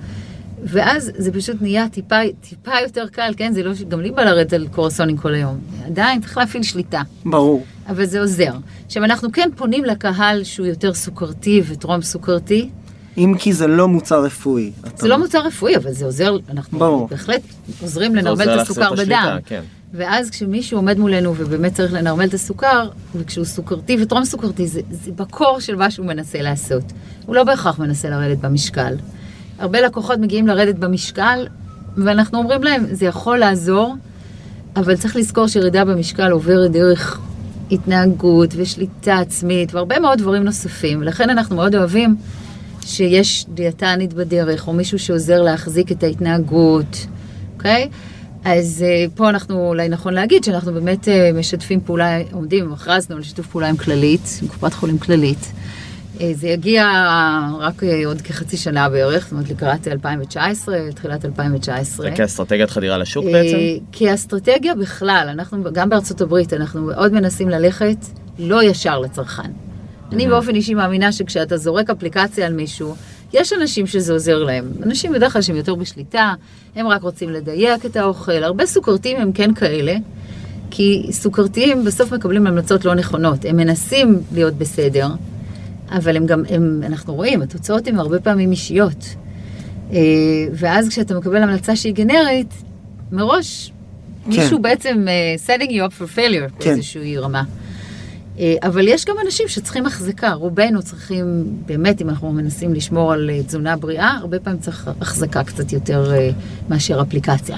ואז זה פשוט נהיה טיפה, טיפה יותר קל, כן? זה לא, גם לי בא לרדת על קורסונים כל היום. עדיין צריך להפעיל שליטה, ברור. אבל זה עוזר. עכשיו, אנחנו כן פונים לקהל שהוא יותר סוכרתי וטרום סוכרתי. אם כי זה לא מוצר רפואי. אתה זה לא. מוצר רפואי, אבל זה עוזר, אנחנו ברור. בהחלט עוזרים לנרמל את הסוכר השליטה, בדם. כן. ואז כשמישהו עומד מולנו ובאמת צריך לנרמל את הסוכר, וכשהוא סוכרתי וטרום סוכרתי, זה, זה בקור של מה שהוא מנסה לעשות. הוא לא בהכרח מנסה לרדת במשקל. הרבה לקוחות מגיעים לרדת במשקל, ואנחנו אומרים להם, זה יכול לעזור, אבל צריך לזכור שירידה במשקל עוברת דרך התנהגות ושליטה עצמית והרבה מאוד דברים נוספים. ולכן אנחנו מאוד אוהבים שיש דיאטנית בדרך, או מישהו שעוזר להחזיק את ההתנהגות, אוקיי? אז אה, פה אנחנו, אולי נכון להגיד שאנחנו באמת אה, משתפים פעולה, עומדים, הכרזנו על שיתוף פעולה עם כללית, עם קופת חולים כללית. אה, זה יגיע רק עוד כחצי שנה בערך, זאת אומרת לקראת 2019, תחילת 2019. זה כאסטרטגיית חדירה לשוק בעצם? כאסטרטגיה בכלל, אנחנו גם בארצות הברית, אנחנו מאוד מנסים ללכת לא ישר לצרכן. אני באופן אישי מאמינה שכשאתה זורק אפליקציה על מישהו, יש אנשים שזה עוזר להם. אנשים בדרך כלל שהם יותר בשליטה, הם רק רוצים לדייק את האוכל. הרבה סוכרתיים הם כן כאלה, כי סוכרתיים בסוף מקבלים המלצות לא נכונות. הם מנסים להיות בסדר, אבל הם גם, הם, אנחנו רואים, התוצאות הן הרבה פעמים אישיות. אה, ואז כשאתה מקבל המלצה שהיא גנרית, מראש מישהו בעצם אה, setting you up for failure כן. באיזושהי רמה. אה, אבל יש גם אנשים שצריכים החזקה, רובנו צריכים, באמת, אם אנחנו מנסים לשמור על אה, תזונה בריאה, הרבה פעמים צריך החזקה קצת יותר אה, מאשר אפליקציה.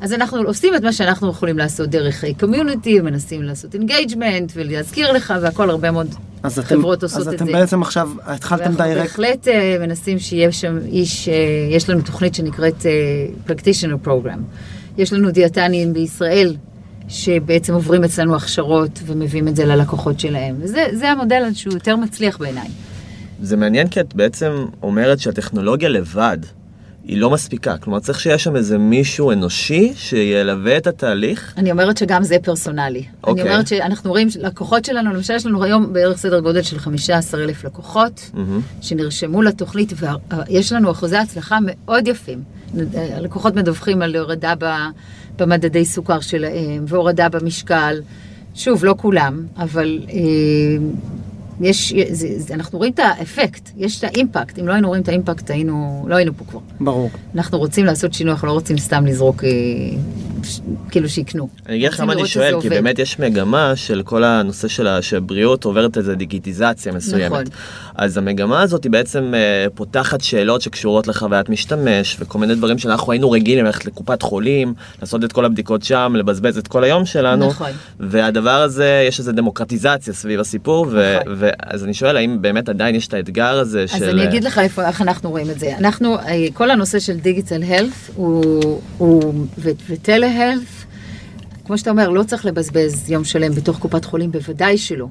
אז אנחנו עושים את מה שאנחנו יכולים לעשות דרך community, מנסים לעשות engagement ולהזכיר לך, והכל הרבה מאוד אז אתם, חברות עושות אז את אתם זה. בעצם עכשיו התחלתם דיירקט, בהחלט אה, מנסים שיהיה שם איש, אה, יש לנו תוכנית שנקראת אה, Practitioner Program. יש לנו דיאטנים בישראל שבעצם עוברים אצלנו הכשרות ומביאים את זה ללקוחות שלהם. וזה זה המודל שהוא יותר מצליח בעיניי. זה מעניין כי את בעצם אומרת שהטכנולוגיה לבד היא לא מספיקה. כלומר, צריך שיהיה שם איזה מישהו אנושי שילווה את התהליך. אני אומרת שגם זה פרסונלי. אוקיי. אני אומרת שאנחנו רואים, לקוחות שלנו, למשל יש לנו היום בערך סדר גודל של 15 אלף לקוחות מהמם. שנרשמו לתוכנית, ויש לנו אחוזי הצלחה מאוד יפים. הלקוחות מדווחים על הורדה במדדי סוכר שלהם, והורדה במשקל. שוב, לא כולם, אבל אה, יש, זה, זה, אנחנו רואים את האפקט, יש את האימפקט. אם לא היינו רואים את האימפקט, היינו, לא היינו פה כבר. ברור. אנחנו רוצים לעשות שינוי, אנחנו לא רוצים סתם לזרוק אה, ש- כאילו שיקנו. אני אגיד לך למה אני שואל, כי עובד. באמת יש מגמה של כל הנושא של ה- שבריאות עוברת איזה דיגיטיזציה מסוימת. נכון. אז המגמה הזאת היא בעצם אה, פותחת שאלות שקשורות לחוויית משתמש וכל מיני דברים שאנחנו היינו רגילים ללכת לקופת חולים, לעשות את כל הבדיקות שם, לבזבז את כל היום שלנו. נכון. והדבר הזה, יש איזו דמוקרטיזציה סביב הסיפור, ו- ואז אני שואל האם באמת עדיין יש את האתגר הזה של... אז אני אגיד לך איפה, איך אנחנו רואים את זה. אנחנו, אה, כל הנושא של דיגיטל הלף הוא, הוא, ו telehealth, כמו שאתה אומר, לא צריך לבזבז יום שלם בתוך קופת חולים, בוודאי שלא.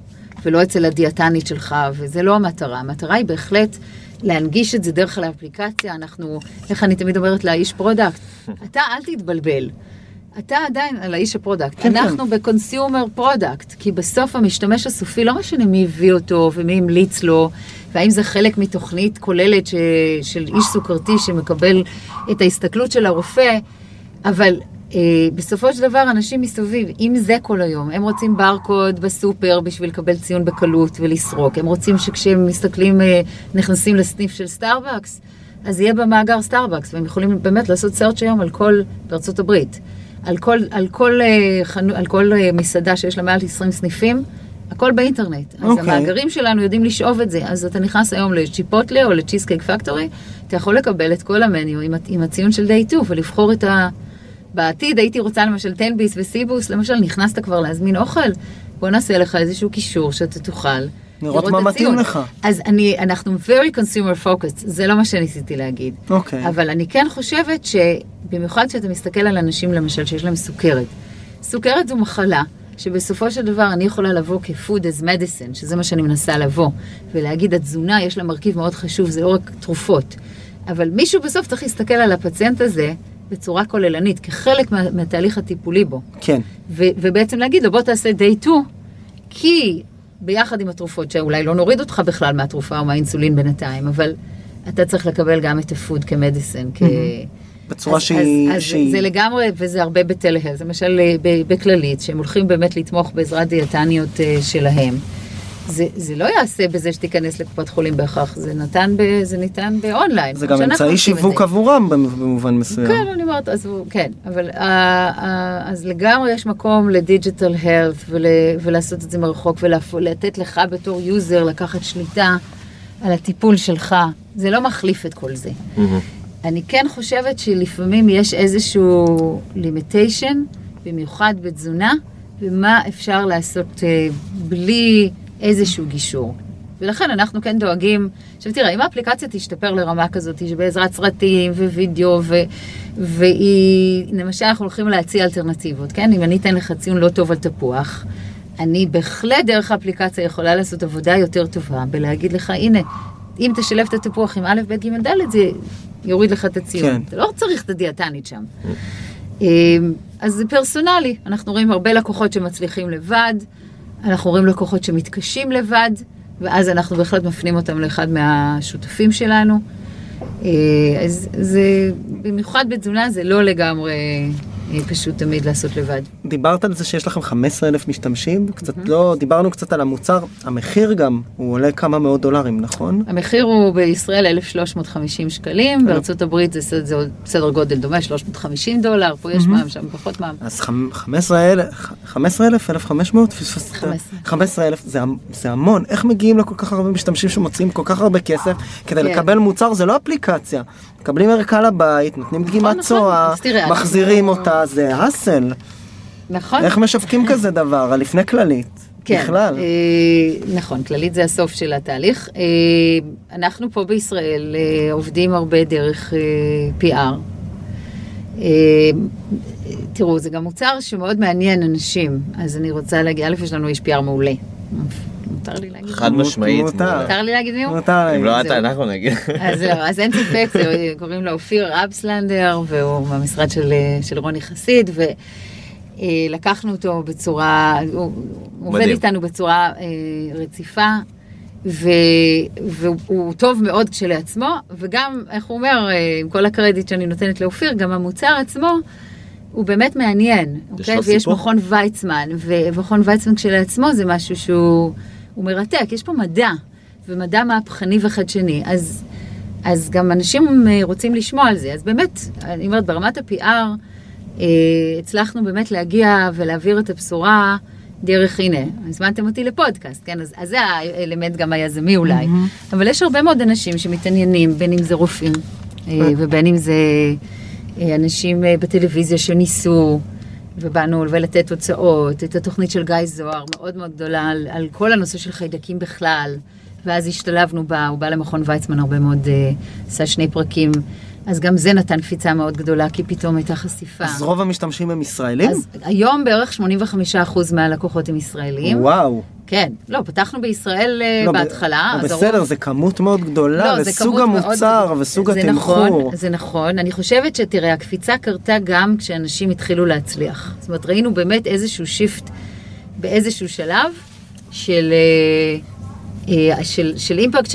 ולא אצל הדיאטנית שלך, וזה לא המטרה. המטרה היא בהחלט להנגיש את זה דרך האפליקציה. אנחנו, איך אני תמיד אומרת לאיש product, אתה אל תתבלבל. אתה עדיין על האיש ה product, כן, אנחנו ב consumer product, כי בסוף המשתמש הסופי, לא משנה מי הביא אותו ומי המליץ לו, והאם זה חלק מתוכנית כוללת ש... של איש סוכרתי שמקבל את ההסתכלות של הרופא, אבל אה, בסופו של דבר אנשים מסביב, אם זה כל היום, הם רוצים ברקוד בסופר בשביל לקבל ציון בקלות ולסרוק, הם רוצים שכשהם מסתכלים, אה, נכנסים לסניף של Starbucks, אז יהיה במאגר Starbucks, והם יכולים באמת לעשות search היום על כל, בארצות הברית, על כל, על כל, אה, חנו, על כל אה, מסעדה שיש לה מעל 20 סניפים, הכל באינטרנט. אז אוקיי. המאגרים שלנו יודעים לשאוב את זה. אז אתה נכנס היום ל Chipotle או ל Cheesecake Factory, אתה יכול לקבל את כל המניו עם, עם הציון של די 2 ולבחור את ה... בעתיד הייתי רוצה למשל טנביס וסיבוס, למשל נכנסת כבר להזמין אוכל, בוא נעשה לך איזשהו קישור שאתה תוכל. לראות מה מתאים. לך. אז אני, אנחנו very consumer focused, זה לא מה שניסיתי להגיד. אוקיי. אבל אני כן חושבת שבמיוחד כשאתה מסתכל על אנשים למשל שיש להם סוכרת, סוכרת זו מחלה שבסופו של דבר אני יכולה לבוא כ-food as medicine, שזה מה שאני מנסה לבוא, ולהגיד התזונה יש לה מרכיב מאוד חשוב, זה לא רק תרופות. אבל מישהו בסוף צריך להסתכל על הפציינט הזה בצורה כוללנית, כחלק מה, מהתהליך הטיפולי בו. כן. ו- ובעצם להגיד לו בוא תעשה day 2, כי ביחד עם התרופות, שאולי לא נוריד אותך בכלל מהתרופה או מהאינסולין בינתיים, אבל אתה צריך לקבל גם את הפוד כמדיסן, כ... בצורה אז, שהיא... אז, אז שהיא- זה לגמרי, וזה הרבה בטלהלט, למשל אה, בכללית, שהם הולכים באמת לתמוך בעזרת דיאטניות אה, שלהם. זה, זה לא יעשה בזה שתיכנס לקופת חולים בהכרח, זה, נתן ב, זה ניתן באונליין. זה גם אמצעי שיווק. עבורם במובן מסוים. כן, אני אומרת, אז כן, אבל אה, אה, אז לגמרי יש מקום ל digital health ולעשות את זה מרחוק ולתת לך בתור user לקחת שליטה על הטיפול שלך. זה לא מחליף את כל זה. אני כן חושבת שלפעמים יש איזשהו limitation, במיוחד בתזונה, ומה אפשר לעשות אה, בלי איזשהו גישור. ולכן אנחנו כן דואגים, עכשיו תראה, אם האפליקציה תשתפר לרמה כזאת, שבעזרת סרטים ווידאו, ו, והיא, למשל אנחנו הולכים להציע אלטרנטיבות, כן? אם אני אתן לך ציון לא טוב על תפוח, אני בהחלט דרך האפליקציה יכולה לעשות עבודה יותר טובה בלהגיד לך, הנה, אם תשלב את התפוח עם א', ב', ג', ד', זה יוריד לך את הציון. כן. אתה לא צריך את הדיאטנית שם. אמ, אז זה פרסונלי, אנחנו רואים הרבה לקוחות שמצליחים לבד, אנחנו רואים לקוחות שמתקשים לבד, ואז אנחנו בהחלט מפנים אותם לאחד מהשותפים שלנו. אה, אז זה, במיוחד בתזונה זה לא לגמרי פשוט תמיד לעשות לבד. דיברת על זה שיש לכם 15 אלף משתמשים, קצת לא, דיברנו קצת על המוצר, המחיר גם, הוא עולה כמה מאות דולרים, נכון? המחיר הוא בישראל 1,350 שקלים, בארצות הברית זה סדר, זה סדר גודל דומה, 350 דולר, פה יש מע"מ, שם פחות מע"מ. אז חמ- 15 אלף, 15 אלף, 1,500? פספסת. 15. 15 אלף, זה, המ- זה המון, איך מגיעים לכל כך הרבה משתמשים שמוציאים כל כך הרבה כסף כדי כן. לקבל מוצר, זה לא אפליקציה. מקבלים ערכה לבית, נותנים דגימת נכון. צואה, אז תראה, מחזירים אותה, זה האסל. נכון? איך משווקים כזה דבר, על לפני כללית? כן, בכלל. אה, נכון, כללית זה הסוף של התהליך. אה, אנחנו פה בישראל אה, עובדים הרבה דרך אה, PR. אה, תראו, זה גם מוצר שמאוד מעניין אנשים, אז אני רוצה להגיד, א', יש לנו איש PR מעולה. מותר לי להגיד? חד? משמעית. מותר. לי להגיד מי הוא? מותר אם לא. אתה, אנחנו נגיד. אז זהו, אז אין ספק, קוראים לו אופיר אבסלנדר, והוא מהמשרד של, של רוני חסיד, ולקחנו אותו בצורה, הוא עובד. איתנו בצורה אה, רציפה, ו, והוא טוב מאוד כשלעצמו, וגם, איך הוא אומר, אה, עם כל הקרדיט שאני נותנת לאופיר, גם המוצר עצמו, הוא באמת מעניין, יש אוקיי? ויש סיפור? מכון ויצמן, ומכון ויצמן כשלעצמו זה משהו שהוא הוא מרתק, יש פה מדע, ומדע מהפכני וחדשני, אז, אז גם אנשים אה, רוצים לשמוע על זה, אז באמת, אני אומרת, ברמת ה-PR, אה, הצלחנו באמת להגיע ולהעביר את הבשורה דרך, הנה, הזמנתם אותי לפודקאסט, כן? אז, אז זה האלמנט גם היזמי אולי. Mm-hmm. אבל יש הרבה מאוד אנשים שמתעניינים, בין אם זה רופאים, אה, ובין אם זה אה, אנשים אה, בטלוויזיה שניסו. ובאנו ולתת תוצאות, את התוכנית של גיא זוהר, מאוד מאוד גדולה, על, על כל הנושא של חיידקים בכלל, ואז השתלבנו בה, הוא בא למכון ויצמן הרבה מאוד, אה, עשה שני פרקים, אז גם זה נתן קפיצה מאוד גדולה, כי פתאום הייתה חשיפה. אז רוב המשתמשים הם ישראלים? אז היום בערך 85% מהלקוחות הם ישראלים. וואו. כן, לא, פתחנו בישראל אה, לא, בהתחלה. לא, בסדר, הרוב- זה כמות מאוד גדולה, לא, לסוג כמות מאוד- המוצר וסוג התמחור. נכון, זה נכון. אני חושבת שתראה, הקפיצה קרתה גם כשאנשים התחילו להצליח. זאת אומרת, ראינו באמת איזשהו שיפט באיזשהו שלב של, אה, אה, של, של אימפקט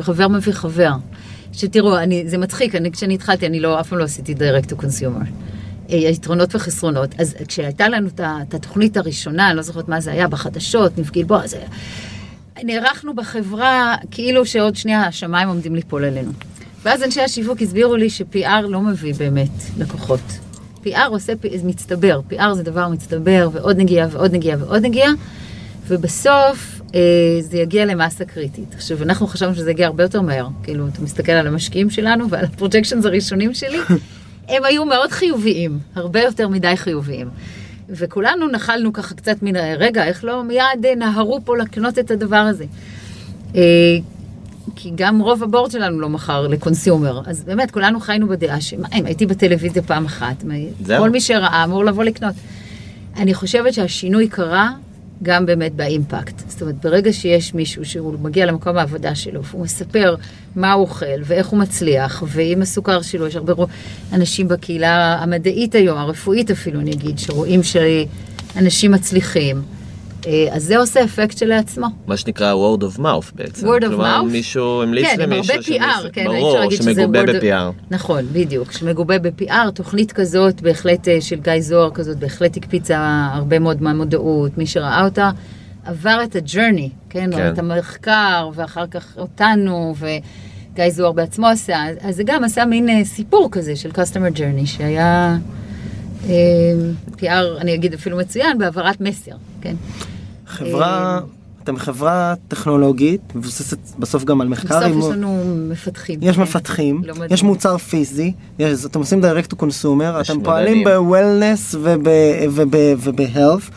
שחבר מביא חבר. שתראו, אני, זה מצחיק, אני, כשאני התחלתי, אני לא, אף פעם לא עשיתי direct to consumer. אה, יתרונות וחסרונות. אז כשהייתה לנו את התוכנית הראשונה, אני לא זוכרת מה זה היה, בחדשות, נף גלבוע, זה... נערכנו בחברה כאילו שעוד שנייה השמיים עומדים ליפול עלינו. ואז אנשי השיווק הסבירו לי ש-PR לא מביא באמת לקוחות. PR עושה, מצטבר, PR זה דבר מצטבר, ועוד נגיעה ועוד נגיעה ועוד נגיעה, ובסוף אה, זה יגיע למסה קריטית. עכשיו, אנחנו חשבנו שזה יגיע הרבה יותר מהר. כאילו, אתה מסתכל על המשקיעים שלנו ועל הפרוג'קשנס הראשונים שלי, הם היו מאוד חיוביים, הרבה יותר מדי חיוביים. וכולנו נחלנו ככה קצת מן, ה- רגע, איך לא מיד אה, נהרו פה לקנות את הדבר הזה. אה, כי גם רוב הבורד שלנו לא מכר לקונסיומר, אז באמת כולנו חיינו בדעה שמה, אם הייתי בטלוויזיה פעם אחת, זהו. כל מי שראה אמור לבוא לקנות. אני חושבת שהשינוי קרה גם באמת באימפקט. זאת אומרת, ברגע שיש מישהו שהוא מגיע למקום העבודה שלו, והוא מספר מה הוא אוכל ואיך הוא מצליח, ועם הסוכר שלו, יש הרבה אנשים בקהילה המדעית היום, הרפואית אפילו, אני אגיד, שרואים שאנשים מצליחים. אה, אז זה עושה אפקט שלעצמו. מה שנקרא word of mouth בעצם. word of כלומר, mouth. מישהו המליץ כן, עם למישהו. הרבה שמישהו- PR, כן, אי אפשר ברור, שמגובה word- ב-PR. נכון, בדיוק, שמגובה ב-PR, תוכנית כזאת, בהחלט אה, של גיא זוהר כזאת, בהחלט הקפיצה הרבה מאוד מהמודעות, מי שראה אותה עבר את הג'רני, כן, כן. את המחקר, ואחר כך אותנו, וגיא זוהר בעצמו עשה, אז זה גם עשה מין אה, סיפור כזה של customer journey, שהיה PR, אני אגיד אפילו מצוין, בהעברת מסר, כן. חברה, אה, אתם חברה טכנולוגית, מבוססת בסוף גם על מחקר. בסוף יש לנו מפתחים. יש כן. מפתחים. יש מוצר פיזי, יש, אתם עושים direct to consumer, אתם. פועלים ב-wellness וב-health.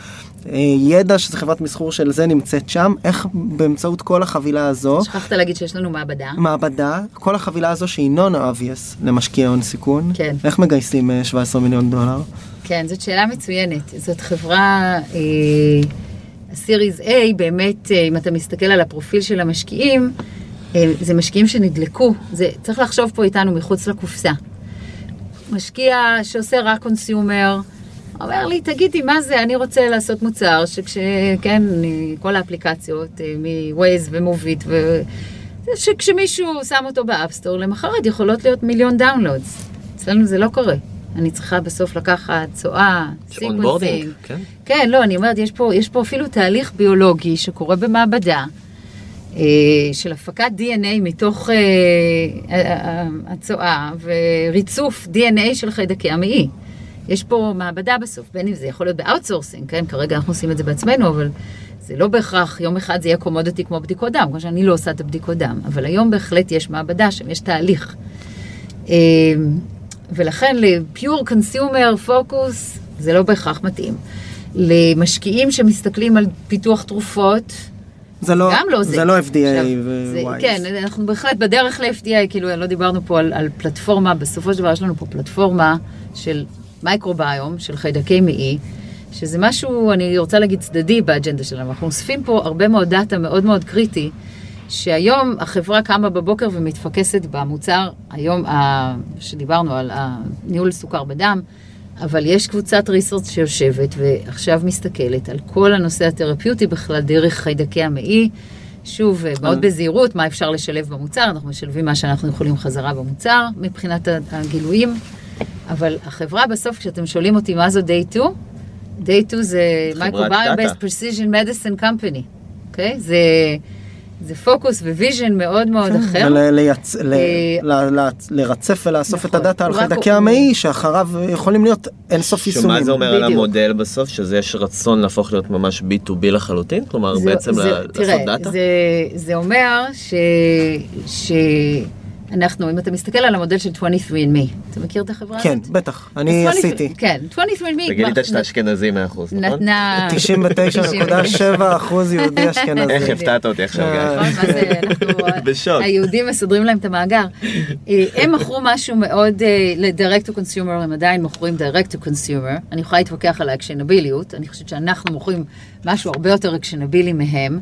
ידע שזה חברת מסחור של זה נמצאת שם, איך באמצעות כל החבילה הזו, שכחת להגיד שיש לנו מעבדה. מעבדה, כל החבילה הזו שהיא non-obvious למשקיעי הון סיכון, כן. איך מגייסים אה, 17 מיליון דולר? כן, זאת שאלה מצוינת. זאת חברה, אה, הסיריס A, באמת, אה, אם אתה מסתכל על הפרופיל של המשקיעים, אה, זה משקיעים שנדלקו. זה, צריך לחשוב פה איתנו מחוץ לקופסה. משקיע שעושה רק consumer, אומר לי, תגידי, מה זה, אני רוצה לעשות מוצר שכש... כן, אני, כל האפליקציות, אה, מ Waze ו Moovit, ו... שכשמישהו שם אותו ב App Store, למחרת יכולות להיות מיליון downloads. אצלנו זה לא קורה. אני צריכה בסוף לקחת צואה, sequencing. כן. כן, לא, אני אומרת, יש פה, יש פה אפילו תהליך ביולוגי שקורה במעבדה, אה, של הפקת DNA מתוך אה, אה, הצואה וריצוף DNA של חיידקי המעי. יש פה מעבדה בסוף, בין אם זה יכול להיות ב outsourcing, כן? כרגע אנחנו עושים את זה בעצמנו, אבל זה לא בהכרח יום אחד זה יהיה commodity כמו בדיקות דם, כמו שאני לא עושה את הבדיקות דם, אבל היום בהחלט יש מעבדה שם, יש תהליך. ולכן ל-pure consumer focus זה לא בהכרח מתאים. למשקיעים שמסתכלים על פיתוח תרופות, זה לא, גם לא זה. זה לא FDA wise. כן, אנחנו בהחלט בדרך ל-FDA, כאילו, לא דיברנו פה על, על פלטפורמה, בסופו של דבר יש לנו פה פלטפורמה של מייקרוביום, של חיידקי מעי, שזה משהו, אני רוצה להגיד, צדדי באג'נדה שלנו. אנחנו אוספים פה הרבה מאוד data מאוד מאוד קריטי, שהיום החברה קמה בבוקר ומתפקסת במוצר, היום ה, שדיברנו על הניהול סוכר בדם, אבל יש קבוצת research שיושבת ועכשיו מסתכלת על כל הנושא התרפיוטי בכלל דרך חיידקי המעי. שוב, מאוד בזהירות, מה אפשר לשלב במוצר, אנחנו משלבים מה שאנחנו יכולים חזרה במוצר מבחינת הגילויים, אבל החברה בסוף, כשאתם שואלים אותי מה זו Day 2, Day 2 זה Microbiome data. Based Precision Medicine Company, אוקיי? זה זה פוקוס ו vision מאוד מאוד כן, אחר. ולייצ... ל... אה, ל... ל... לרצף ולאסוף את נכון. הדאטה על חיידקי המעי שאחריו יכולים להיות אינסוף יישומים. שמה זה אומר על. המודל בסוף? שזה יש רצון להפוך להיות ממש B2B לחלוטין? כלומר זה- בעצם זה- ל- לעשות תראה, דאטה? זה, זה אומר ש... שאנחנו, אם אתה מסתכל על המודל של 23andMe, אתה מכיר את החברה כן, הזאת? בטח, אני אז 20 עשיתי. כן, 23andMe וגילית שאתה אשכנזי 100%, נכון? נתנה... 99.7 אחוז יהודי אשכנזי. איך הפתעת אותי עכשיו, אה, גיא? נכון, מה זה, אנחנו, בשוק. היהודים מסדרים להם את המאגר. אה, הם מכרו משהו מאוד אה, ל-direct to consumer, הם עדיין מוכרים direct to consumer. אני יכולה להתווכח על האקשנביליות, אני חושבת שאנחנו מוכרים משהו הרבה יותר אקשנבילי מהם,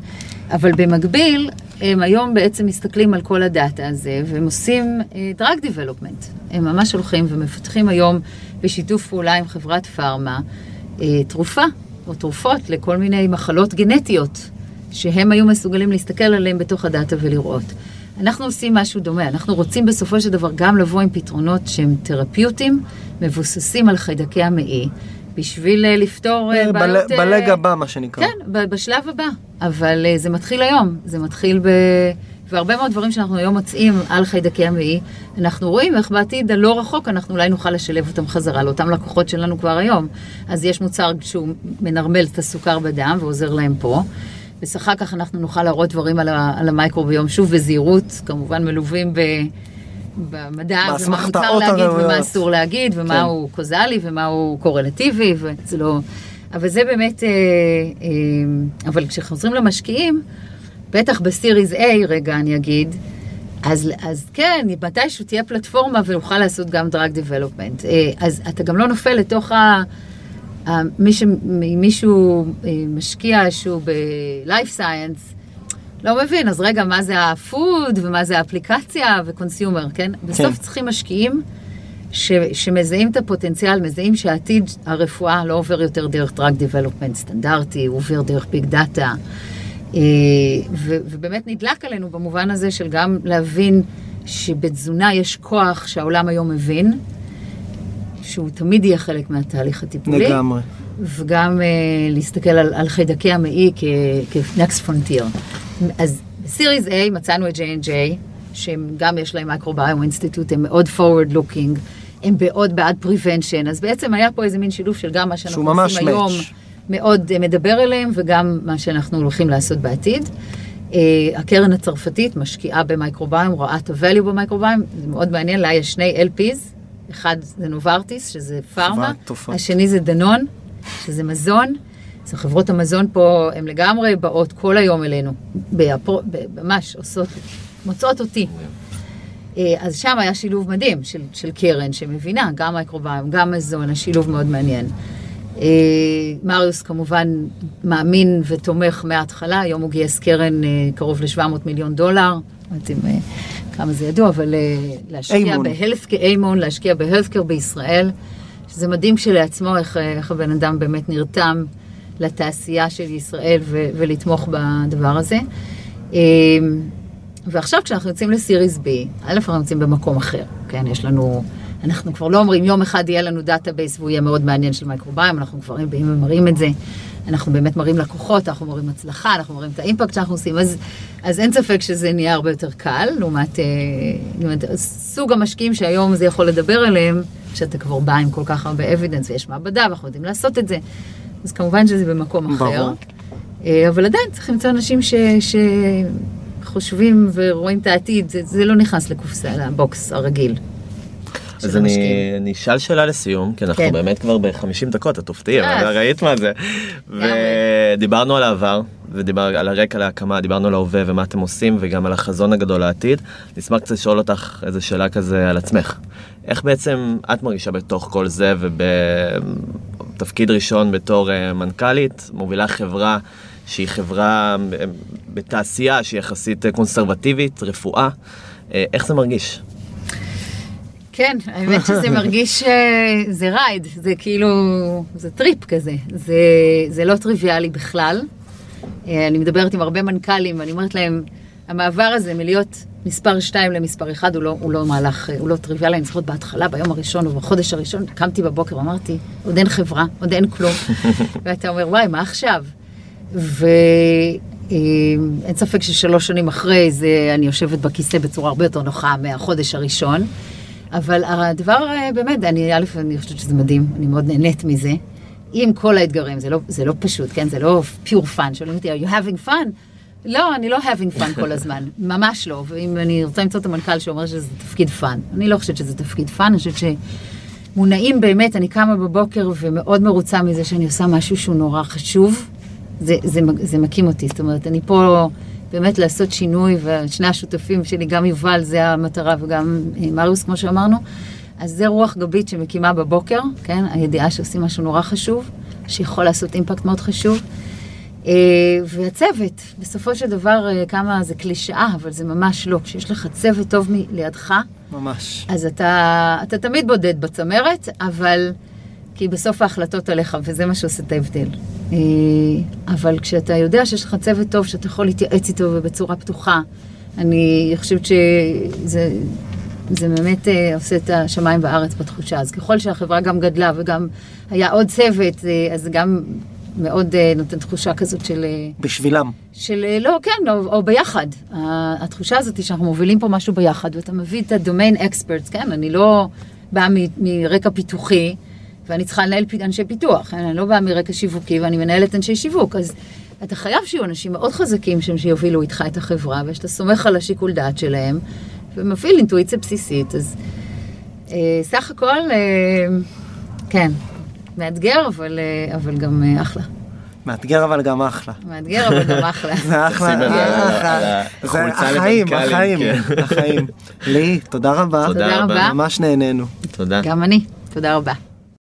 אבל במקביל, הם היום בעצם מסתכלים על כל הדאטה הזה, והם עושים אה, drug development. הם ממש הולכים ומפתחים היום בשיתוף פעולה עם חברת פארמה אה, תרופה או תרופות לכל מיני מחלות גנטיות. שהם היו מסוגלים להסתכל עליהם בתוך הדאטה ולראות. אנחנו עושים משהו דומה, אנחנו רוצים בסופו של דבר גם לבוא עם פתרונות שהם תרפיוטיים, מבוססים על חיידקי המעי, בשביל אה, לפתור אה, בל- בעיות... אה, בלג הבא, מה שנקרא. כן, בשלב הבא. אבל אה, זה מתחיל היום, זה מתחיל ב... והרבה מאוד דברים שאנחנו היום מוצאים על חיידקי המעי, אנחנו רואים איך בעתיד הלא רחוק אנחנו אולי נוכל לשלב אותם חזרה לאותם לקוחות שלנו כבר היום. אז יש מוצר שהוא מנרמל את הסוכר בדם ועוזר להם פה. ואחר כך אנחנו נוכל להראות דברים על, ה- על המייקרוביום, שוב בזהירות, כמובן מלווים ב... במדע, ומה מותר להגיד ומה הראויות. אסור להגיד, ומה כן. הוא קוזלי ומה הוא קורלטיבי, וזה לא... אבל זה באמת... אה, אה, אבל כשחוזרים למשקיעים, בטח בסיריז A, רגע אני אגיד, אז, אז כן, מתישהו תהיה פלטפורמה ונוכל לעשות גם דרג דבלופמנט. אז אתה גם לא נופל לתוך ה... ה- מי ש- מ- מישהו אה, משקיע שהוא ב-life science, לא מבין, אז רגע, מה זה ה food ומה זה האפליקציה ו consumer, כן? בסוף צריכים משקיעים ש, שמזהים את הפוטנציאל, מזהים שהעתיד הרפואה לא עובר יותר דרך drug development סטנדרטי, הוא עובר דרך big data. ו- ובאמת נדלק עלינו במובן הזה של גם להבין שבתזונה יש כוח שהעולם היום מבין, שהוא תמיד יהיה חלק מהתהליך הטיפולי. לגמרי. וגם אה, להסתכל על, על חיידקי המעי כ-next frontier. אז בסיריס A מצאנו את J&J, שהם גם יש להם מייקרוביום אינסטיטוט, הם מאוד forward looking, הם מאוד בעד prevention, אז בעצם היה פה איזה מין שילוב של גם מה שאנחנו עושים היום. מאוד אה, מדבר אליהם, וגם מה שאנחנו הולכים לעשות בעתיד. אה, הקרן הצרפתית משקיעה במייקרוביום, רואה את ה-value במייקרוביום, זה מאוד מעניין, לה יש שני LPs, אחד זה נוברטיס, שזה פארמה. השני זה דנון, שזה מזון. אז חברות המזון פה, הן לגמרי באות כל היום אלינו, ממש עושות, מוצאות אותי. אה, אז שם היה שילוב מדהים של, של קרן שמבינה, גם מייקרוביום, גם מזון, השילוב מאוד מעניין. אה, מריוס כמובן מאמין ותומך מההתחלה, היום הוא גייס קרן אה, קרוב ל-700 מיליון דולר, לא יודעת אם כמה זה ידוע, אבל להשקיע. בהלפקר, איימון, להשקיע בהלפקר בישראל, שזה מדהים כשלעצמו איך, איך הבן אדם באמת נרתם לתעשייה של ישראל ו- ולתמוך בדבר הזה. אה, ועכשיו כשאנחנו יוצאים לסיריס B, א', אנחנו יוצאים במקום אחר, כן? יש לנו, אנחנו כבר לא אומרים יום אחד יהיה לנו database והוא יהיה מאוד מעניין של מייקרוביום, אנחנו כבר באים ומראים את זה. אנחנו באמת מראים לקוחות, אנחנו מראים הצלחה, אנחנו מראים את ה impact שאנחנו עושים, אז, אז אין ספק שזה נהיה הרבה יותר קל, לעומת, אה, לעומת סוג המשקיעים שהיום זה יכול לדבר עליהם, שאתה כבר בא עם כל כך הרבה evidence ויש מעבדה ואנחנו יודעים לעשות את זה, אז כמובן שזה במקום אחר. ברור. אה, אבל עדיין צריך למצוא אנשים ש... שחושבים ורואים את העתיד, זה, זה לא נכנס לקופסה, ל box הרגיל. אז אני. אני אשאל שאלה לסיום, כי אנחנו כן. באמת כבר ב-50 דקות, את תופתעי, אה. אבל ראית מה זה. ודיברנו על העבר, ודיבר על הרקע להקמה, דיברנו על ההווה ומה אתם עושים, וגם על החזון הגדול לעתיד. נשמח קצת לשאול אותך איזה שאלה כזה על עצמך. איך בעצם את מרגישה בתוך כל זה, ובתפקיד ראשון בתור אה, מנכ"לית, מובילה חברה שהיא חברה אה, בתעשייה שהיא יחסית אה, קונסרבטיבית, רפואה. אה, איך זה מרגיש? כן, האמת שזה מרגיש, זה ride, זה כאילו, זה trip כזה, זה, זה לא טריוויאלי בכלל. אני מדברת עם הרבה מנכ"לים, ואני אומרת להם, המעבר הזה מלהיות מספר 2 למספר 1 הוא לא, הוא לא מהלך, אה, הוא לא טריוויאלי, אני זוכרת בהתחלה, ביום הראשון או בחודש הראשון, קמתי בבוקר ואמרתי, עוד אין חברה, עוד אין כלום. ואתה אומר, וואי, מה עכשיו? ו... אה, ספק ששלוש שנים אחרי זה אני יושבת בכיסא בצורה הרבה יותר נוחה מהחודש הראשון. אבל הדבר אה, באמת, אני, א', אני חושבת שזה מדהים, אני מאוד נהנית מזה. עם כל האתגרים, זה לא, זה לא פשוט, כן? זה לא pure fun. שואלים אותי, are you having fun? לא, אני לא having fun כל הזמן, ממש לא. ואם אני רוצה למצוא את המנכ"ל שאומר שזה תפקיד fun, אני לא חושבת שזה תפקיד fun, אני חושבת שמונעים באמת, אני קמה בבוקר ומאוד מרוצה מזה שאני עושה משהו שהוא נורא חשוב. זה, זה, זה מקים אותי, זאת אומרת, אני פה באמת לעשות שינוי, ושני השותפים שלי, גם יובל, זה המטרה, וגם אה, מריוס, כמו שאמרנו. אז זה רוח גבית שמקימה בבוקר, כן? הידיעה שעושים משהו נורא חשוב, שיכול לעשות אימפקט מאוד חשוב. אה, והצוות, בסופו של דבר, אה, כמה זה קלישאה, אבל זה ממש לא. כשיש לך צוות טוב לידך, ממש. אז אתה, אתה תמיד בודד בצמרת, אבל... כי בסוף ההחלטות עליך, וזה מה שעושה את ההבדל. אה, אבל כשאתה יודע שיש לך צוות טוב, שאתה יכול להתייעץ איתו ובצורה פתוחה, אני חושבת שזה זה באמת עושה את השמיים והארץ בתחושה. אז ככל שהחברה גם גדלה וגם היה עוד צוות, אז גם מאוד נותן תחושה כזאת של... בשבילם. של לא, כן, או, או ביחד. התחושה הזאת היא שאנחנו מובילים פה משהו ביחד, ואתה מביא את הדומיין אקספרטס, כן? אני לא באה מרקע פיתוחי. ואני צריכה לנהל אנשי פיתוח, אני לא באה מרקע שיווקי ואני מנהלת אנשי שיווק, אז אתה חייב שיהיו אנשים מאוד חזקים שם שיובילו איתך את החברה, ושאתה סומך על השיקול דעת שלהם, ומפעיל אינטואיציה בסיסית, אז אה, סך הכל, אה, כן, מאתגר, אבל, אה, אבל גם אה, אחלה. מאתגר אבל גם אחלה. מאתגר אבל גם אחלה. זה אחלה, זה החיים, החיים, כן. החיים. לי, תודה רבה. תודה רבה. ממש נהנינו. תודה. גם אני, תודה רבה.